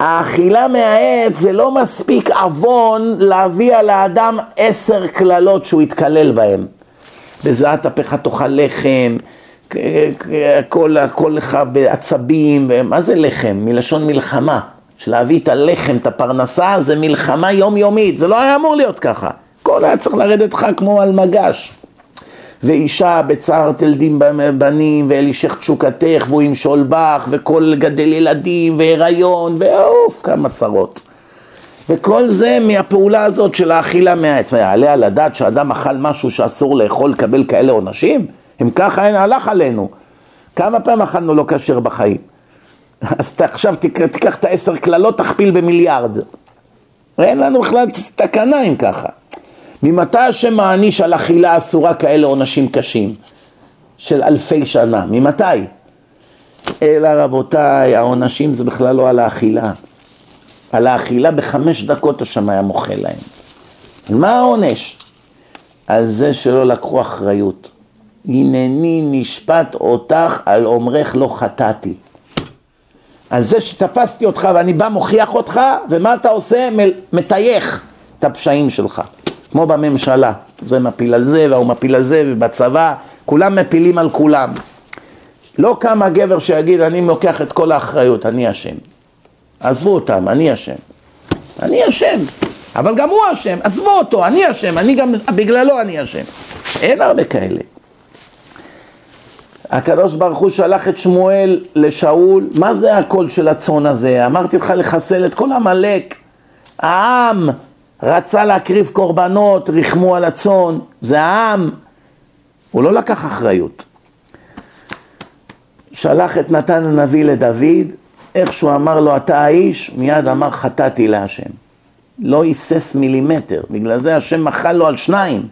האכילה מהעץ זה לא מספיק עוון להביא על האדם עשר קללות שהוא יתקלל בהן. בזעת אפיך תאכל לחם, הכל, הכל לך בעצבים, מה זה לחם? מלשון מלחמה. שלהביא את הלחם, את הפרנסה, זה מלחמה יומיומית, זה לא היה אמור להיות ככה. הכל היה צריך לרדת לך כמו על מגש. ואישה בצער תלדים בנים, ואלישך תשוקתך, והוא ימשול בך, וכל גדל ילדים, והיריון, ואוף, כמה צרות. וכל זה מהפעולה הזאת של האכילה מהעץ. יעלה על הדעת שאדם אכל משהו שאסור לאכול, לקבל כאלה עונשים? אם ככה אין הלך עלינו. כמה פעמים אכלנו לא כשר בחיים? אז אתה עכשיו תיקח את העשר קללות, תכפיל במיליארד. אין לנו בכלל תקנה אם ככה. ממתי השם מעניש על אכילה אסורה כאלה עונשים קשים? של אלפי שנה. ממתי? אלא רבותיי, העונשים זה בכלל לא על האכילה. על האכילה בחמש דקות השם היה מוחה להם. מה העונש? על זה שלא לקחו אחריות. הנני נשפט אותך על אומרך לא חטאתי. על זה שתפסתי אותך ואני בא מוכיח אותך, ומה אתה עושה? מטייח את הפשעים שלך. כמו בממשלה, זה מפיל על זה והוא מפיל על זה, ובצבא, כולם מפילים על כולם. לא קם הגבר שיגיד, אני לוקח את כל האחריות, אני אשם. עזבו אותם, אני אשם. אני אשם, אבל גם הוא אשם, עזבו אותו, אני אשם, אני גם, בגללו אני אשם. אין הרבה כאלה. הקדוש ברוך הוא שלח את שמואל לשאול, מה זה הקול של הצאן הזה? אמרתי לך לחסל את כל עמלק. העם רצה להקריב קורבנות, ריחמו על הצאן, זה העם. הוא לא לקח אחריות. שלח את נתן הנביא לדוד, איך שהוא אמר לו אתה האיש, מיד אמר חטאתי להשם. לא היסס מילימטר, בגלל זה השם מחל לו על שניים.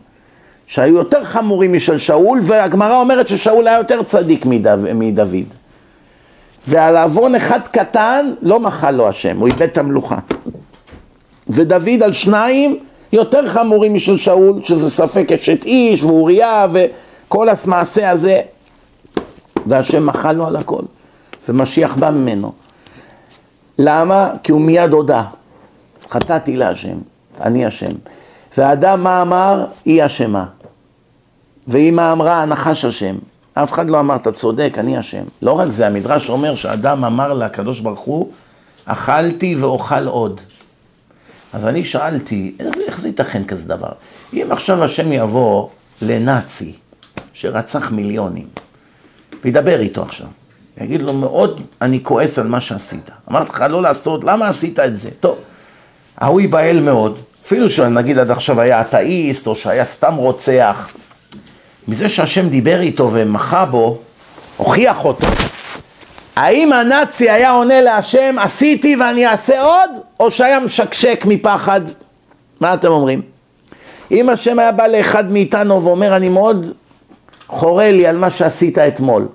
שהיו יותר חמורים משל שאול, והגמרא אומרת ששאול היה יותר צדיק מדוד. ועל עוון אחד קטן לא מחל לו השם, הוא איבד את המלוכה. ודוד על שניים יותר חמורים משל שאול, שזה ספק אשת איש ואוריה וכל המעשה הזה, והשם מחל לו על הכל, ומשיח בא ממנו. למה? כי הוא מיד הודה, חטאתי להשם, אני השם. והאדם מה אמר? היא אשמה. ואמא אמרה, הנחש אשם. אף אחד לא אמר, אתה צודק, אני אשם. לא רק זה, המדרש אומר שאדם אמר לקדוש ברוך הוא, אכלתי ואוכל עוד. אז אני שאלתי, איך, איך זה ייתכן כזה דבר? אם עכשיו השם יבוא לנאצי, שרצח מיליונים, וידבר איתו עכשיו, יגיד לו, מאוד אני כועס על מה שעשית. אמרתי לך לא לעשות, למה עשית את זה? טוב, ההוא ייבהל מאוד, אפילו שנגיד עד עכשיו היה אתאיסט, או שהיה סתם רוצח, מזה שהשם דיבר איתו ומחה בו, הוכיח אותו. האם הנאצי היה עונה להשם, עשיתי ואני אעשה עוד, או שהיה משקשק מפחד? מה אתם אומרים? אם השם היה בא לאחד מאיתנו ואומר, אני מאוד חורה לי על מה שעשית אתמול,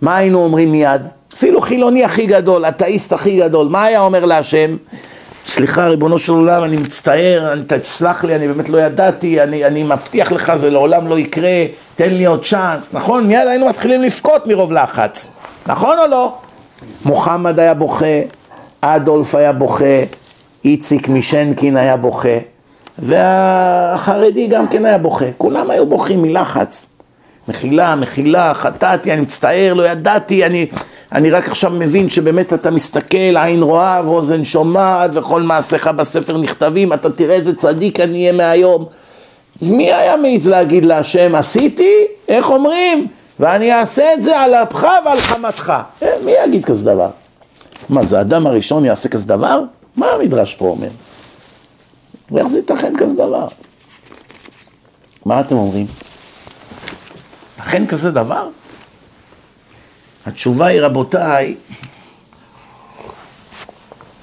מה היינו אומרים מיד? אפילו חילוני הכי גדול, אתאיסט הכי גדול, מה היה אומר להשם? סליחה, ריבונו של עולם, אני מצטער, אני, תסלח לי, אני באמת לא ידעתי, אני, אני מבטיח לך, זה לעולם לא יקרה, תן לי עוד צ'אנס, נכון? מיד היינו מתחילים לבכות מרוב לחץ, נכון או לא? מוחמד היה בוכה, אדולף היה בוכה, איציק משנקין היה בוכה, והחרדי גם כן היה בוכה, כולם היו בוכים מלחץ. מחילה, מחילה, חטאתי, אני מצטער, לא ידעתי, אני, אני רק עכשיו מבין שבאמת אתה מסתכל, עין רואה ואוזן שומעת וכל מעשיך בספר נכתבים, אתה תראה איזה צדיק אני אהיה מהיום. מי היה מעז להגיד להשם, עשיתי, איך אומרים, ואני אעשה את זה על אפך ועל חמתך. אה, מי יגיד כזה דבר? מה, זה האדם הראשון יעשה כזה דבר? מה המדרש פה אומר? ואיך זה ייתכן כזה דבר? מה אתם אומרים? אכן כזה דבר? התשובה היא, רבותיי,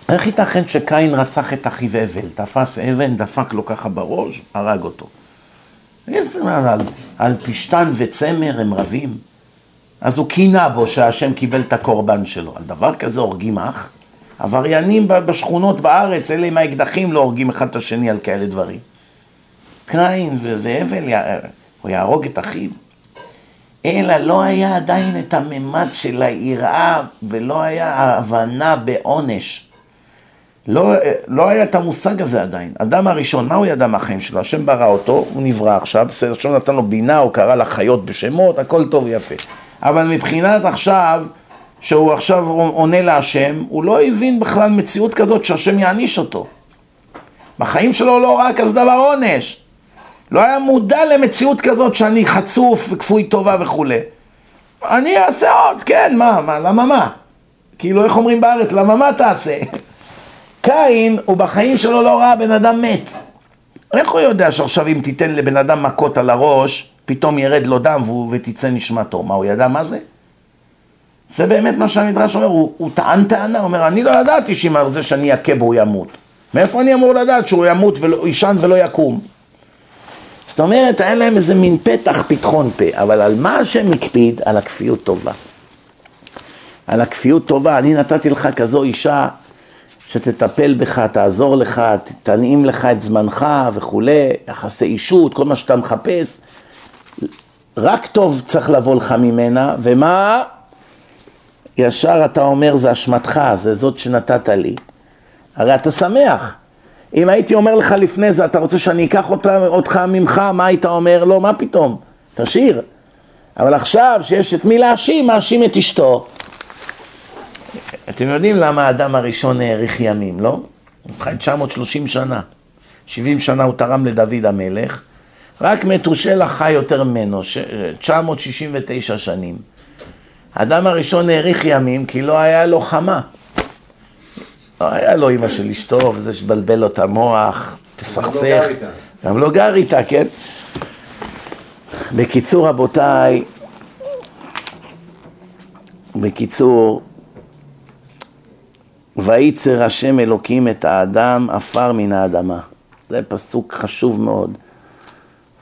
איך ייתכן שקין רצח את אחיו הבל, תפס אבן, דפק לו ככה בראש, הרג אותו? על, על פשתן וצמר הם רבים. אז הוא קינה בו שהשם קיבל את הקורבן שלו. על דבר כזה הורגים אח? עבריינים בשכונות בארץ, אלה עם האקדחים לא הורגים אחד את השני על כאלה דברים. קין והבל, הוא יהרוג את אחיו. אלא לא היה עדיין את הממד של היראה ולא היה ההבנה בעונש. לא, לא היה את המושג הזה עדיין. אדם הראשון, מה הוא ידע מהחיים שלו? השם ברא אותו, הוא נברא עכשיו, בסדר, השם נתן לו בינה, הוא קרא לחיות בשמות, הכל טוב ויפה. אבל מבחינת עכשיו, שהוא עכשיו עונה להשם, הוא לא הבין בכלל מציאות כזאת שהשם יעניש אותו. בחיים שלו לא ראה כזה דבר עונש. לא היה מודע למציאות כזאת שאני חצוף וכפוי טובה וכולי. אני אעשה עוד, כן, מה, מה, למה מה? כאילו, איך אומרים בארץ, למה מה תעשה? קין, הוא בחיים שלו לא ראה בן אדם מת. איך הוא יודע שעכשיו אם תיתן לבן אדם מכות על הראש, פתאום ירד לו דם ותצא נשמתו? מה, הוא ידע מה זה? זה באמת מה שהמדרש אומר, הוא, הוא טען טענה, הוא אומר, אני לא ידעתי שאם זה שאני אכה בו הוא ימות. מאיפה אני אמור לדעת שהוא ימות ויישן ולא יקום? זאת אומרת, היה להם איזה מין פתח פתחון פה, אבל על מה השם הקפיד? על הכפיות טובה. על הכפיות טובה, אני נתתי לך כזו אישה שתטפל בך, תעזור לך, תנעים לך את זמנך וכולי, יחסי אישות, כל מה שאתה מחפש. רק טוב צריך לבוא לך ממנה, ומה? ישר אתה אומר זה אשמתך, זה זאת שנתת לי. הרי אתה שמח. אם הייתי אומר לך לפני זה, אתה רוצה שאני אקח אותה, אותך ממך, מה היית אומר? לא, מה פתאום? תשאיר. אבל עכשיו שיש את מי להאשים, מאשים את אשתו. אתם יודעים למה האדם הראשון האריך ימים, לא? הוא חי 930 שנה. 70 שנה הוא תרם לדוד המלך, רק מתושלח חי יותר ממנו, 969 שנים. האדם הראשון האריך ימים כי לא היה לו חמה. לא היה לו אימא של אשתו, וזה שבלבל לו את המוח, תסכסך. גם לא גר איתה, כן? בקיצור, רבותיי, בקיצור, וייצר השם אלוקים את האדם עפר מן האדמה. זה פסוק חשוב מאוד.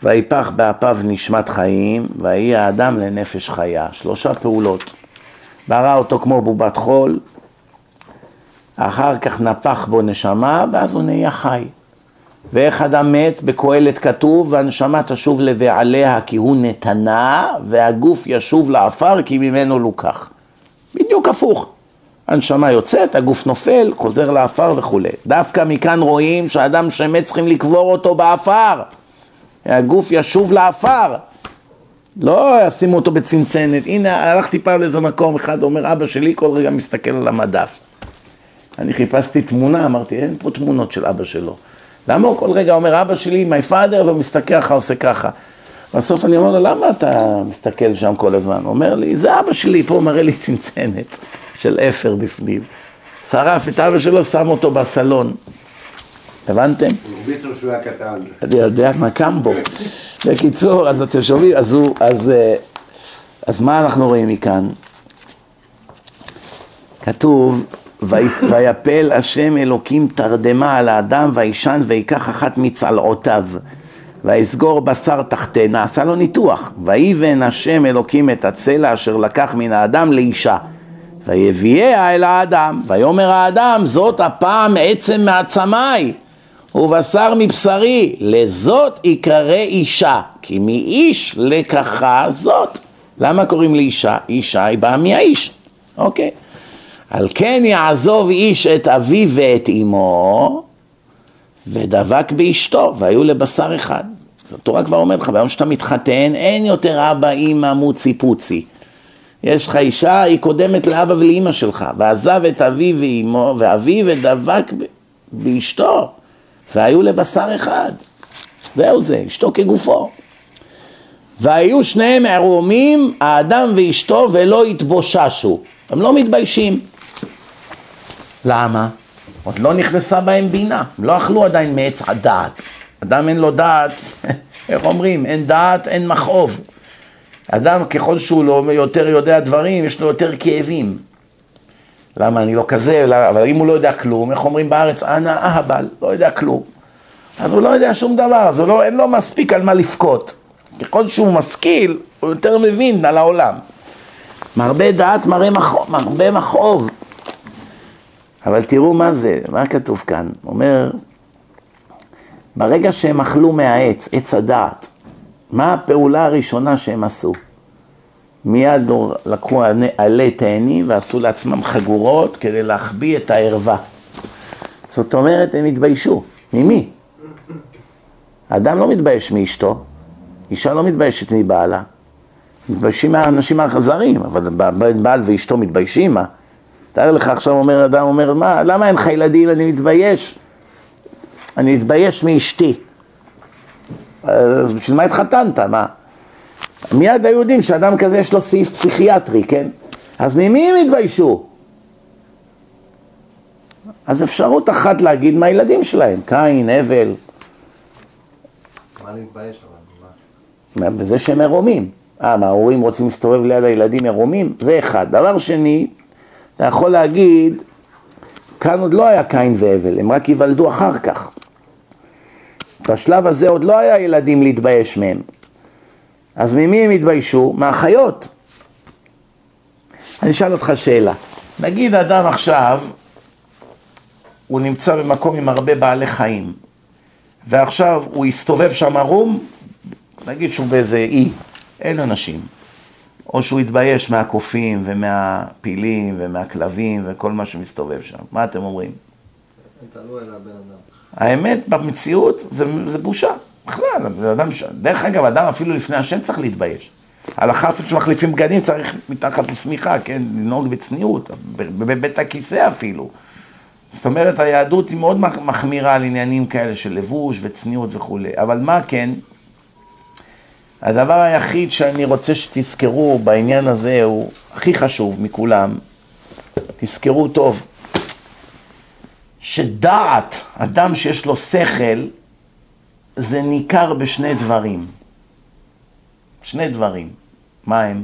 ויפח באפיו נשמת חיים, ויהי האדם לנפש חיה. שלושה פעולות. ברא אותו כמו בובת חול, אחר כך נפח בו נשמה, ואז הוא נהיה חי. ואיך אדם מת, בקהלת כתוב, והנשמה תשוב לבעליה כי הוא נתנה, והגוף ישוב לעפר כי ממנו לוקח. בדיוק הפוך. הנשמה יוצאת, הגוף נופל, חוזר לעפר וכולי. דווקא מכאן רואים שאדם שמת צריכים לקבור אותו בעפר. הגוף ישוב לעפר. לא ישימו אותו בצנצנת. הנה, הלכתי פעם לאיזה מקום, אחד אומר, אבא שלי כל רגע מסתכל על המדף. אני חיפשתי תמונה, אמרתי, אין פה תמונות של אבא שלו. למה הוא כל רגע אומר, אבא שלי, my father, ומסתכל ככה, עושה ככה. בסוף אני אומר לו, למה אתה מסתכל שם כל הזמן? הוא אומר לי, זה אבא שלי, פה מראה לי צנצנת של אפר בפנים. שרף את אבא שלו, שם אותו בסלון. הבנתם? לו שהוא היה קטן. אני יודע מה קם בו. בקיצור, אז אתם שומעים, אז הוא, אז, אה, אז מה אנחנו רואים מכאן? כתוב, "ויפ- ויפל השם אלוקים תרדמה על האדם וישן ויקח אחת מצלעותיו ויסגור בשר תחתנה, עשה לו ניתוח. ויבן השם אלוקים את הצלע אשר לקח מן האדם לאישה. ויביאה אל האדם, ויאמר האדם, זאת הפעם עצם מעצמיי, ובשר מבשרי, לזאת יקרא אישה, כי מאיש לקחה זאת. למה קוראים לאישה? אישה היא באה מהאיש, אוקיי. על כן יעזוב איש את אביו ואת אמו, ודבק באשתו, והיו לבשר אחד. התורה כבר אומרת לך, ביום שאתה מתחתן, אין יותר אבא, אימא, מוצי פוצי. יש לך אישה, היא קודמת לאבא ולאימא שלך, ועזב את אביו ואימו, ואביו ודבק באשתו, והיו לבשר אחד. זהו זה, אשתו כגופו. והיו שניהם ערומים, האדם ואשתו, ולא התבוששו. הם לא מתביישים. למה? עוד לא נכנסה בהם בינה, הם לא אכלו עדיין מעץ הדעת. אדם אין לו דעת, איך אומרים? אין דעת, אין מכאוב. אדם ככל שהוא לא יותר יודע דברים, יש לו יותר כאבים. למה אני לא כזה, אבל אם הוא לא יודע כלום, איך אומרים בארץ, אנא אהבל, לא יודע כלום. אז הוא לא יודע שום דבר, אז לא, אין לו מספיק על מה לבכות. ככל שהוא משכיל, הוא יותר מבין על העולם. מרבה דעת מראה מכאוב, מרבה מכאוב. אבל תראו מה זה, מה כתוב כאן? אומר, ברגע שהם אכלו מהעץ, עץ הדעת, מה הפעולה הראשונה שהם עשו? מיד לקחו עלי תאנים ועשו לעצמם חגורות כדי להחביא את הערווה. זאת אומרת, הם התביישו. ממי? אדם לא מתבייש מאשתו, אישה לא מתביישת מבעלה. מתביישים מהאנשים האכזריים, אבל בעל ואשתו מתביישים, מה? תאר לך עכשיו אומר אדם, אומר, מה, למה אין לך ילדים? אני מתבייש. אני מתבייש מאשתי. אז בשביל מה התחתנת? מה? מיד היו יודעים שאדם כזה יש לו סעיף פסיכיאטרי, כן? אז ממי הם התביישו? אז אפשרות אחת להגיד מהילדים שלהם, קין, הבל, מה להתבייש אבל? מה? בזה שהם עירומים. אה, מה, ההורים רוצים להסתובב ליד הילדים עירומים? זה אחד. דבר שני, אתה יכול להגיד, כאן עוד לא היה קין והבל, הם רק ייוולדו אחר כך. בשלב הזה עוד לא היה ילדים להתבייש מהם. אז ממי הם התביישו? מהחיות. אני אשאל אותך שאלה. נגיד אדם עכשיו, הוא נמצא במקום עם הרבה בעלי חיים, ועכשיו הוא הסתובב שם ערום, נגיד שהוא באיזה אי, אין אנשים. או שהוא התבייש מהקופים ומהפילים ומהכלבים וכל מה שמסתובב שם. מה אתם אומרים? על. האמת, במציאות זה, זה בושה. בכלל, זה אדם, ש- דרך אגב, אדם אפילו לפני השם צריך להתבייש. הלכה אפילו שמחליפים בגדים צריך מתחת לשמיכה, כן, לנהוג בצניעות, בבית הכיסא אפילו. זאת אומרת, היהדות היא מאוד מח- מחמירה על עניינים כאלה של לבוש וצניעות וכולי. אבל מה כן? הדבר היחיד שאני רוצה שתזכרו בעניין הזה הוא הכי חשוב מכולם, תזכרו טוב, שדעת, אדם שיש לו שכל, זה ניכר בשני דברים. שני דברים. מה הם?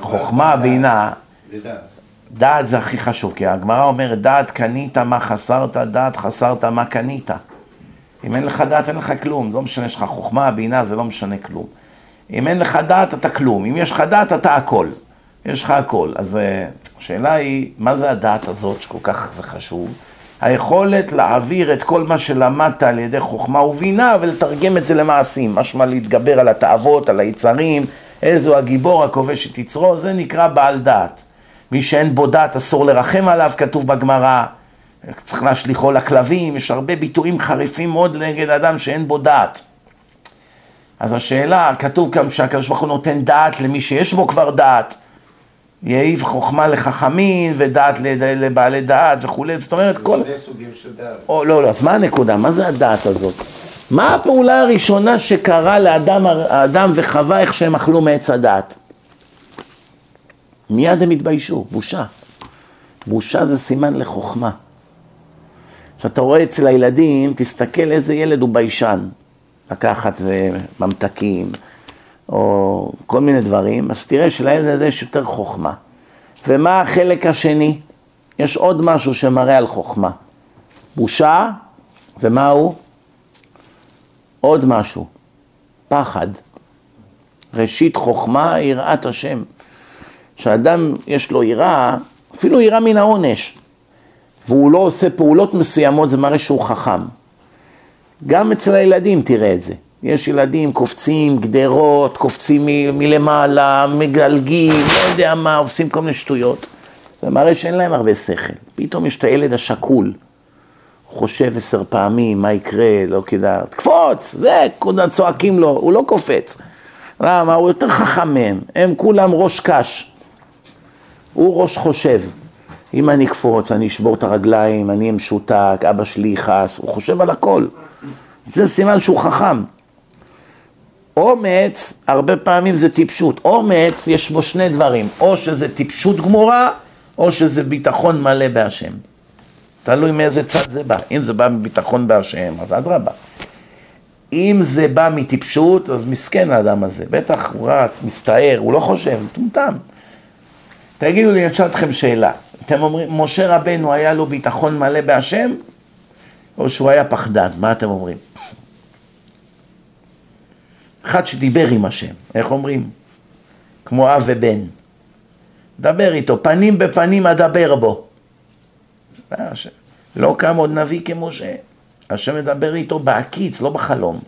חוכמה ובינה. בינה. דעת זה הכי חשוב, כי הגמרא אומרת, דעת קנית מה חסרת, דעת חסרת מה קנית. אם אין לך דעת, אין לך כלום. לא משנה, יש לך חוכמה, בינה, זה לא משנה כלום. אם אין לך דעת, אתה כלום. אם יש לך דעת, אתה הכל. יש לך הכל. אז אה, השאלה היא, מה זה הדעת הזאת, שכל כך זה חשוב? היכולת להעביר את כל מה שלמדת על ידי חוכמה ובינה ולתרגם את זה למעשים. משמע להתגבר על התאוות, על היצרים, איזו הגיבור הכובש את יצרו, זה נקרא בעל דעת. מי שאין בו דעת אסור לרחם עליו, כתוב בגמרא. צריך להשליכו לכלבים, יש הרבה ביטויים חריפים מאוד נגד אדם שאין בו דעת. אז השאלה, כתוב גם שהקדוש ברוך הוא נותן דעת למי שיש בו כבר דעת. יעיב חוכמה לחכמים ודעת לבעלי דעת וכולי, זאת אומרת כל... שני סוגים של דעת. או, לא, לא, אז מה הנקודה? מה זה הדעת הזאת? מה הפעולה הראשונה שקרה לאדם האדם וחווה איך שהם אכלו מעץ הדעת? מיד הם התביישו, בושה. בושה זה סימן לחוכמה. כשאתה רואה אצל הילדים, תסתכל איזה ילד הוא ביישן. לקחת ממתקים, או כל מיני דברים, אז תראה שלילד הזה יש יותר חוכמה. ומה החלק השני? יש עוד משהו שמראה על חוכמה. בושה, ומה הוא? עוד משהו, פחד. ראשית חוכמה, יראת השם. כשאדם יש לו יראה, אפילו יראה מן העונש, והוא לא עושה פעולות מסוימות, זה מראה שהוא חכם. גם אצל הילדים תראה את זה. יש ילדים קופצים גדרות, קופצים מלמעלה, מגלגים, לא יודע מה, עושים כל מיני שטויות. זה מראה שאין להם הרבה שכל. פתאום יש את הילד השקול, הוא חושב עשר פעמים, מה יקרה, לא כדאי, תקפוץ, זה, כולם צועקים לו, הוא לא קופץ. למה? הוא יותר חכם מהם, הם כולם ראש קש. הוא ראש חושב. אם אני אקפוץ, אני אשבור את הרגליים, אני אהיה משותק, אבא שלי יכעס, הוא חושב על הכל. זה סימן שהוא חכם. אומץ, הרבה פעמים זה טיפשות. אומץ, יש בו שני דברים, או שזה טיפשות גמורה, או שזה ביטחון מלא בהשם. תלוי מאיזה צד זה בא. אם זה בא מביטחון בהשם, אז אדרבה. אם זה בא מטיפשות, אז מסכן האדם הזה. בטח הוא רץ, מסתער, הוא לא חושב, מטומטם. תגידו לי, אני אשאל אתכם שאלה. אתם אומרים, משה רבנו היה לו ביטחון מלא בהשם, או שהוא היה פחדן? מה אתם אומרים? אחד שדיבר עם השם, איך אומרים? כמו אב ובן. דבר איתו, פנים בפנים אדבר בו. לא קם עוד נביא כמשה. השם מדבר איתו בעקיץ, לא בחלום.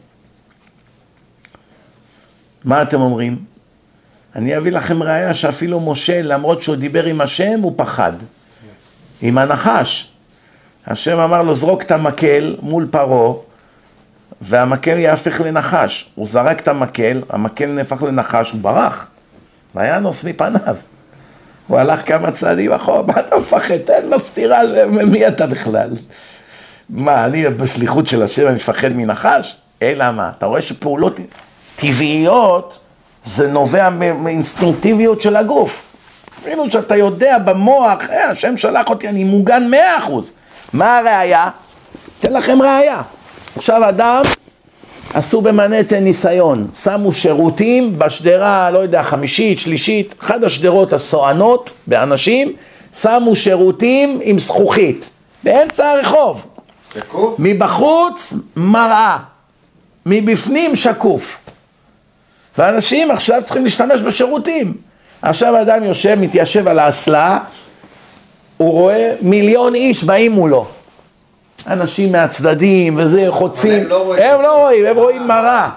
מה אתם אומרים? אני אביא לכם ראיה שאפילו משה, למרות שהוא דיבר עם השם, הוא פחד. עם הנחש. השם אמר לו, זרוק את המקל מול פרעה, והמקל יהפך לנחש. הוא זרק את המקל, המקל נהפך לנחש, הוא ברח. וינוס מפניו. הוא הלך כמה צעדים אחורה, מה אתה מפחד? תן לו סטירה, מי אתה בכלל? מה, אני בשליחות של השם, אני מפחד מנחש? אלא מה? אתה רואה שפעולות טבעיות, זה נובע מאינסטינקטיביות של הגוף. אפילו שאתה יודע במוח, אה, השם שלח אותי, אני מוגן מאה אחוז. מה הראייה? אתן לכם ראייה. עכשיו אדם עשו במנהטן ניסיון, שמו שירותים בשדרה, לא יודע, חמישית, שלישית, אחת השדרות הסואנות באנשים, שמו שירותים עם זכוכית, באמצע הרחוב. שקוף? מבחוץ מראה, מבפנים שקוף. ואנשים עכשיו צריכים להשתמש בשירותים. עכשיו האדם יושב, מתיישב על האסלה, הוא רואה מיליון איש באים מולו. אנשים מהצדדים וזה, חוצים. הם לא רואים. הם לא רואים, הם רואים מראה.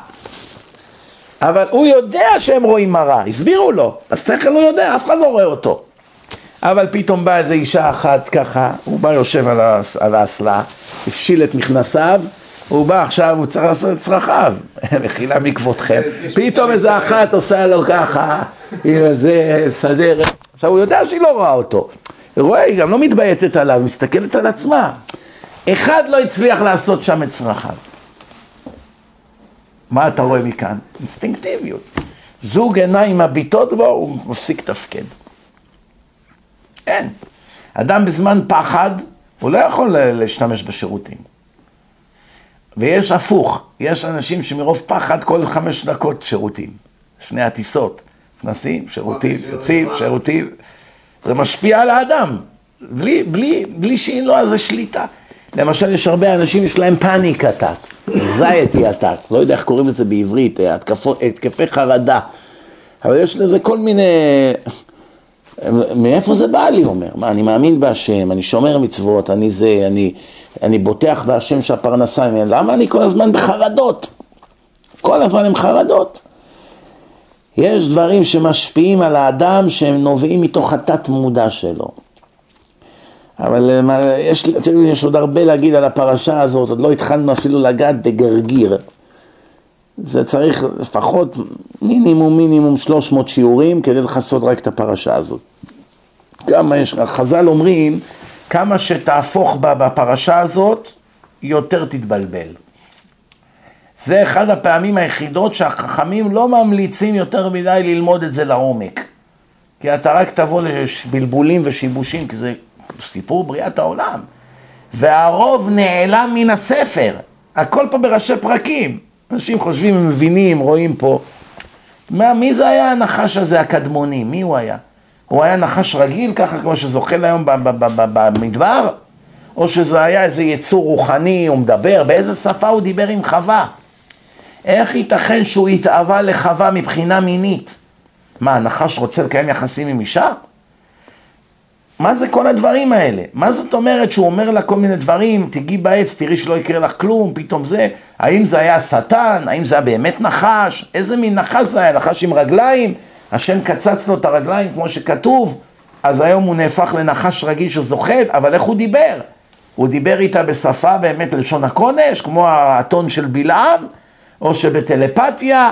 אבל הוא יודע שהם רואים מראה, הסבירו לו. השכל הוא יודע, אף אחד לא רואה אותו. אבל פתאום באה איזו אישה אחת ככה, הוא בא יושב על האסלה, הפשיל את מכנסיו, הוא בא עכשיו, הוא צריך לעשות את צרכיו, מחילה מכבודכם. פתאום איזה אחת עושה לו ככה, עם איזה סדר, עכשיו הוא יודע שהיא לא רואה אותו. היא רואה, היא גם לא מתבייתת עליו, מסתכלת על עצמה. אחד לא הצליח לעשות שם את צרכיו. מה אתה רואה מכאן? אינסטינקטיביות. זוג עיניים מביטות בו, הוא מפסיק לתפקד. אין. אדם בזמן פחד, הוא לא יכול להשתמש בשירותים. ויש הפוך, יש אנשים שמרוב פחד כל חמש דקות שירותים. שני הטיסות, נכנסים, שירותים, אוקיי, יוצאים, שירותים. שירותים. זה משפיע על האדם, בלי, בלי, בלי שאין לו איזה שליטה. למשל, יש הרבה אנשים, יש להם פאניק אטק, anxiety אטק, לא יודע איך קוראים לזה בעברית, אה, התקפו- התקפי חרדה. אבל יש לזה כל מיני... מאיפה זה בא לי, אומר? מה, אני מאמין בהשם, אני שומר מצוות, אני זה, אני, אני בוטח בהשם שהפרנסה למה אני כל הזמן בחרדות? כל הזמן הם חרדות. יש דברים שמשפיעים על האדם שהם נובעים מתוך התת מודע שלו. אבל אה, יש, יש עוד הרבה להגיד על הפרשה הזאת, עוד לא התחלנו אפילו לגעת בגרגיר. זה צריך לפחות מינימום מינימום 300 שיעורים כדי לכסות רק את הפרשה הזאת. כמה יש, חז"ל אומרים, כמה שתהפוך בה בפרשה הזאת, יותר תתבלבל. זה אחד הפעמים היחידות שהחכמים לא ממליצים יותר מדי ללמוד את זה לעומק. כי אתה רק תבוא לבלבולים ושיבושים, כי זה סיפור בריאת העולם. והרוב נעלם מן הספר, הכל פה בראשי פרקים. אנשים חושבים, הם מבינים, רואים פה. מה, מי זה היה הנחש הזה הקדמוני? מי הוא היה? הוא היה נחש רגיל, ככה כמו שזוחל היום במדבר? או שזה היה איזה יצור רוחני, הוא מדבר, באיזה שפה הוא דיבר עם חווה? איך ייתכן שהוא התאווה לחווה מבחינה מינית? מה, הנחש רוצה לקיים יחסים עם אישה? מה זה כל הדברים האלה? מה זאת אומרת שהוא אומר לה כל מיני דברים, תגיעי בעץ, תראי שלא יקרה לך כלום, פתאום זה, האם זה היה שטן? האם זה היה באמת נחש? איזה מין נחש זה היה? נחש עם רגליים? השם קצץ לו את הרגליים כמו שכתוב, אז היום הוא נהפך לנחש רגיל שזוחל, אבל איך הוא דיבר? הוא דיבר איתה בשפה באמת לשון הקודש, כמו האתון של בלעם, או שבטלפתיה,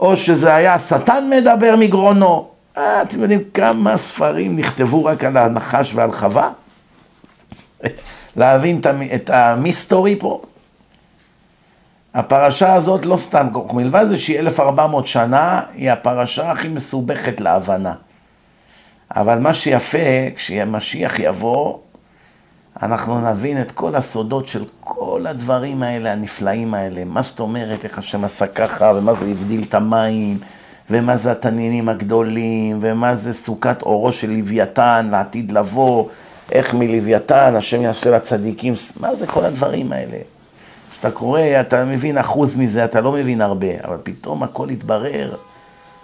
או שזה היה השטן מדבר מגרונו. אה, אתם יודעים כמה ספרים נכתבו רק על הנחש ועל חווה? להבין את המיסטורי פה? הפרשה הזאת לא סתם, מלבד זה שהיא 1400 שנה, היא הפרשה הכי מסובכת להבנה. אבל מה שיפה, כשמשיח יבוא, אנחנו נבין את כל הסודות של כל הדברים האלה, הנפלאים האלה. מה זאת אומרת, איך השם עשה ככה, ומה זה הבדיל את המים, ומה זה התנינים הגדולים, ומה זה סוכת אורו של לוויתן לעתיד לבוא, איך מלוויתן השם יעשה לצדיקים, מה זה כל הדברים האלה? כשאתה קורא, אתה מבין אחוז מזה, אתה לא מבין הרבה, אבל פתאום הכל יתברר.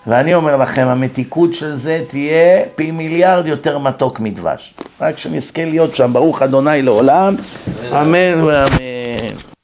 ואני אומר לכם, המתיקות של זה תהיה פי מיליארד יותר מתוק מדבש. רק שנזכה להיות שם, ברוך אדוני לעולם, אמן ואמן.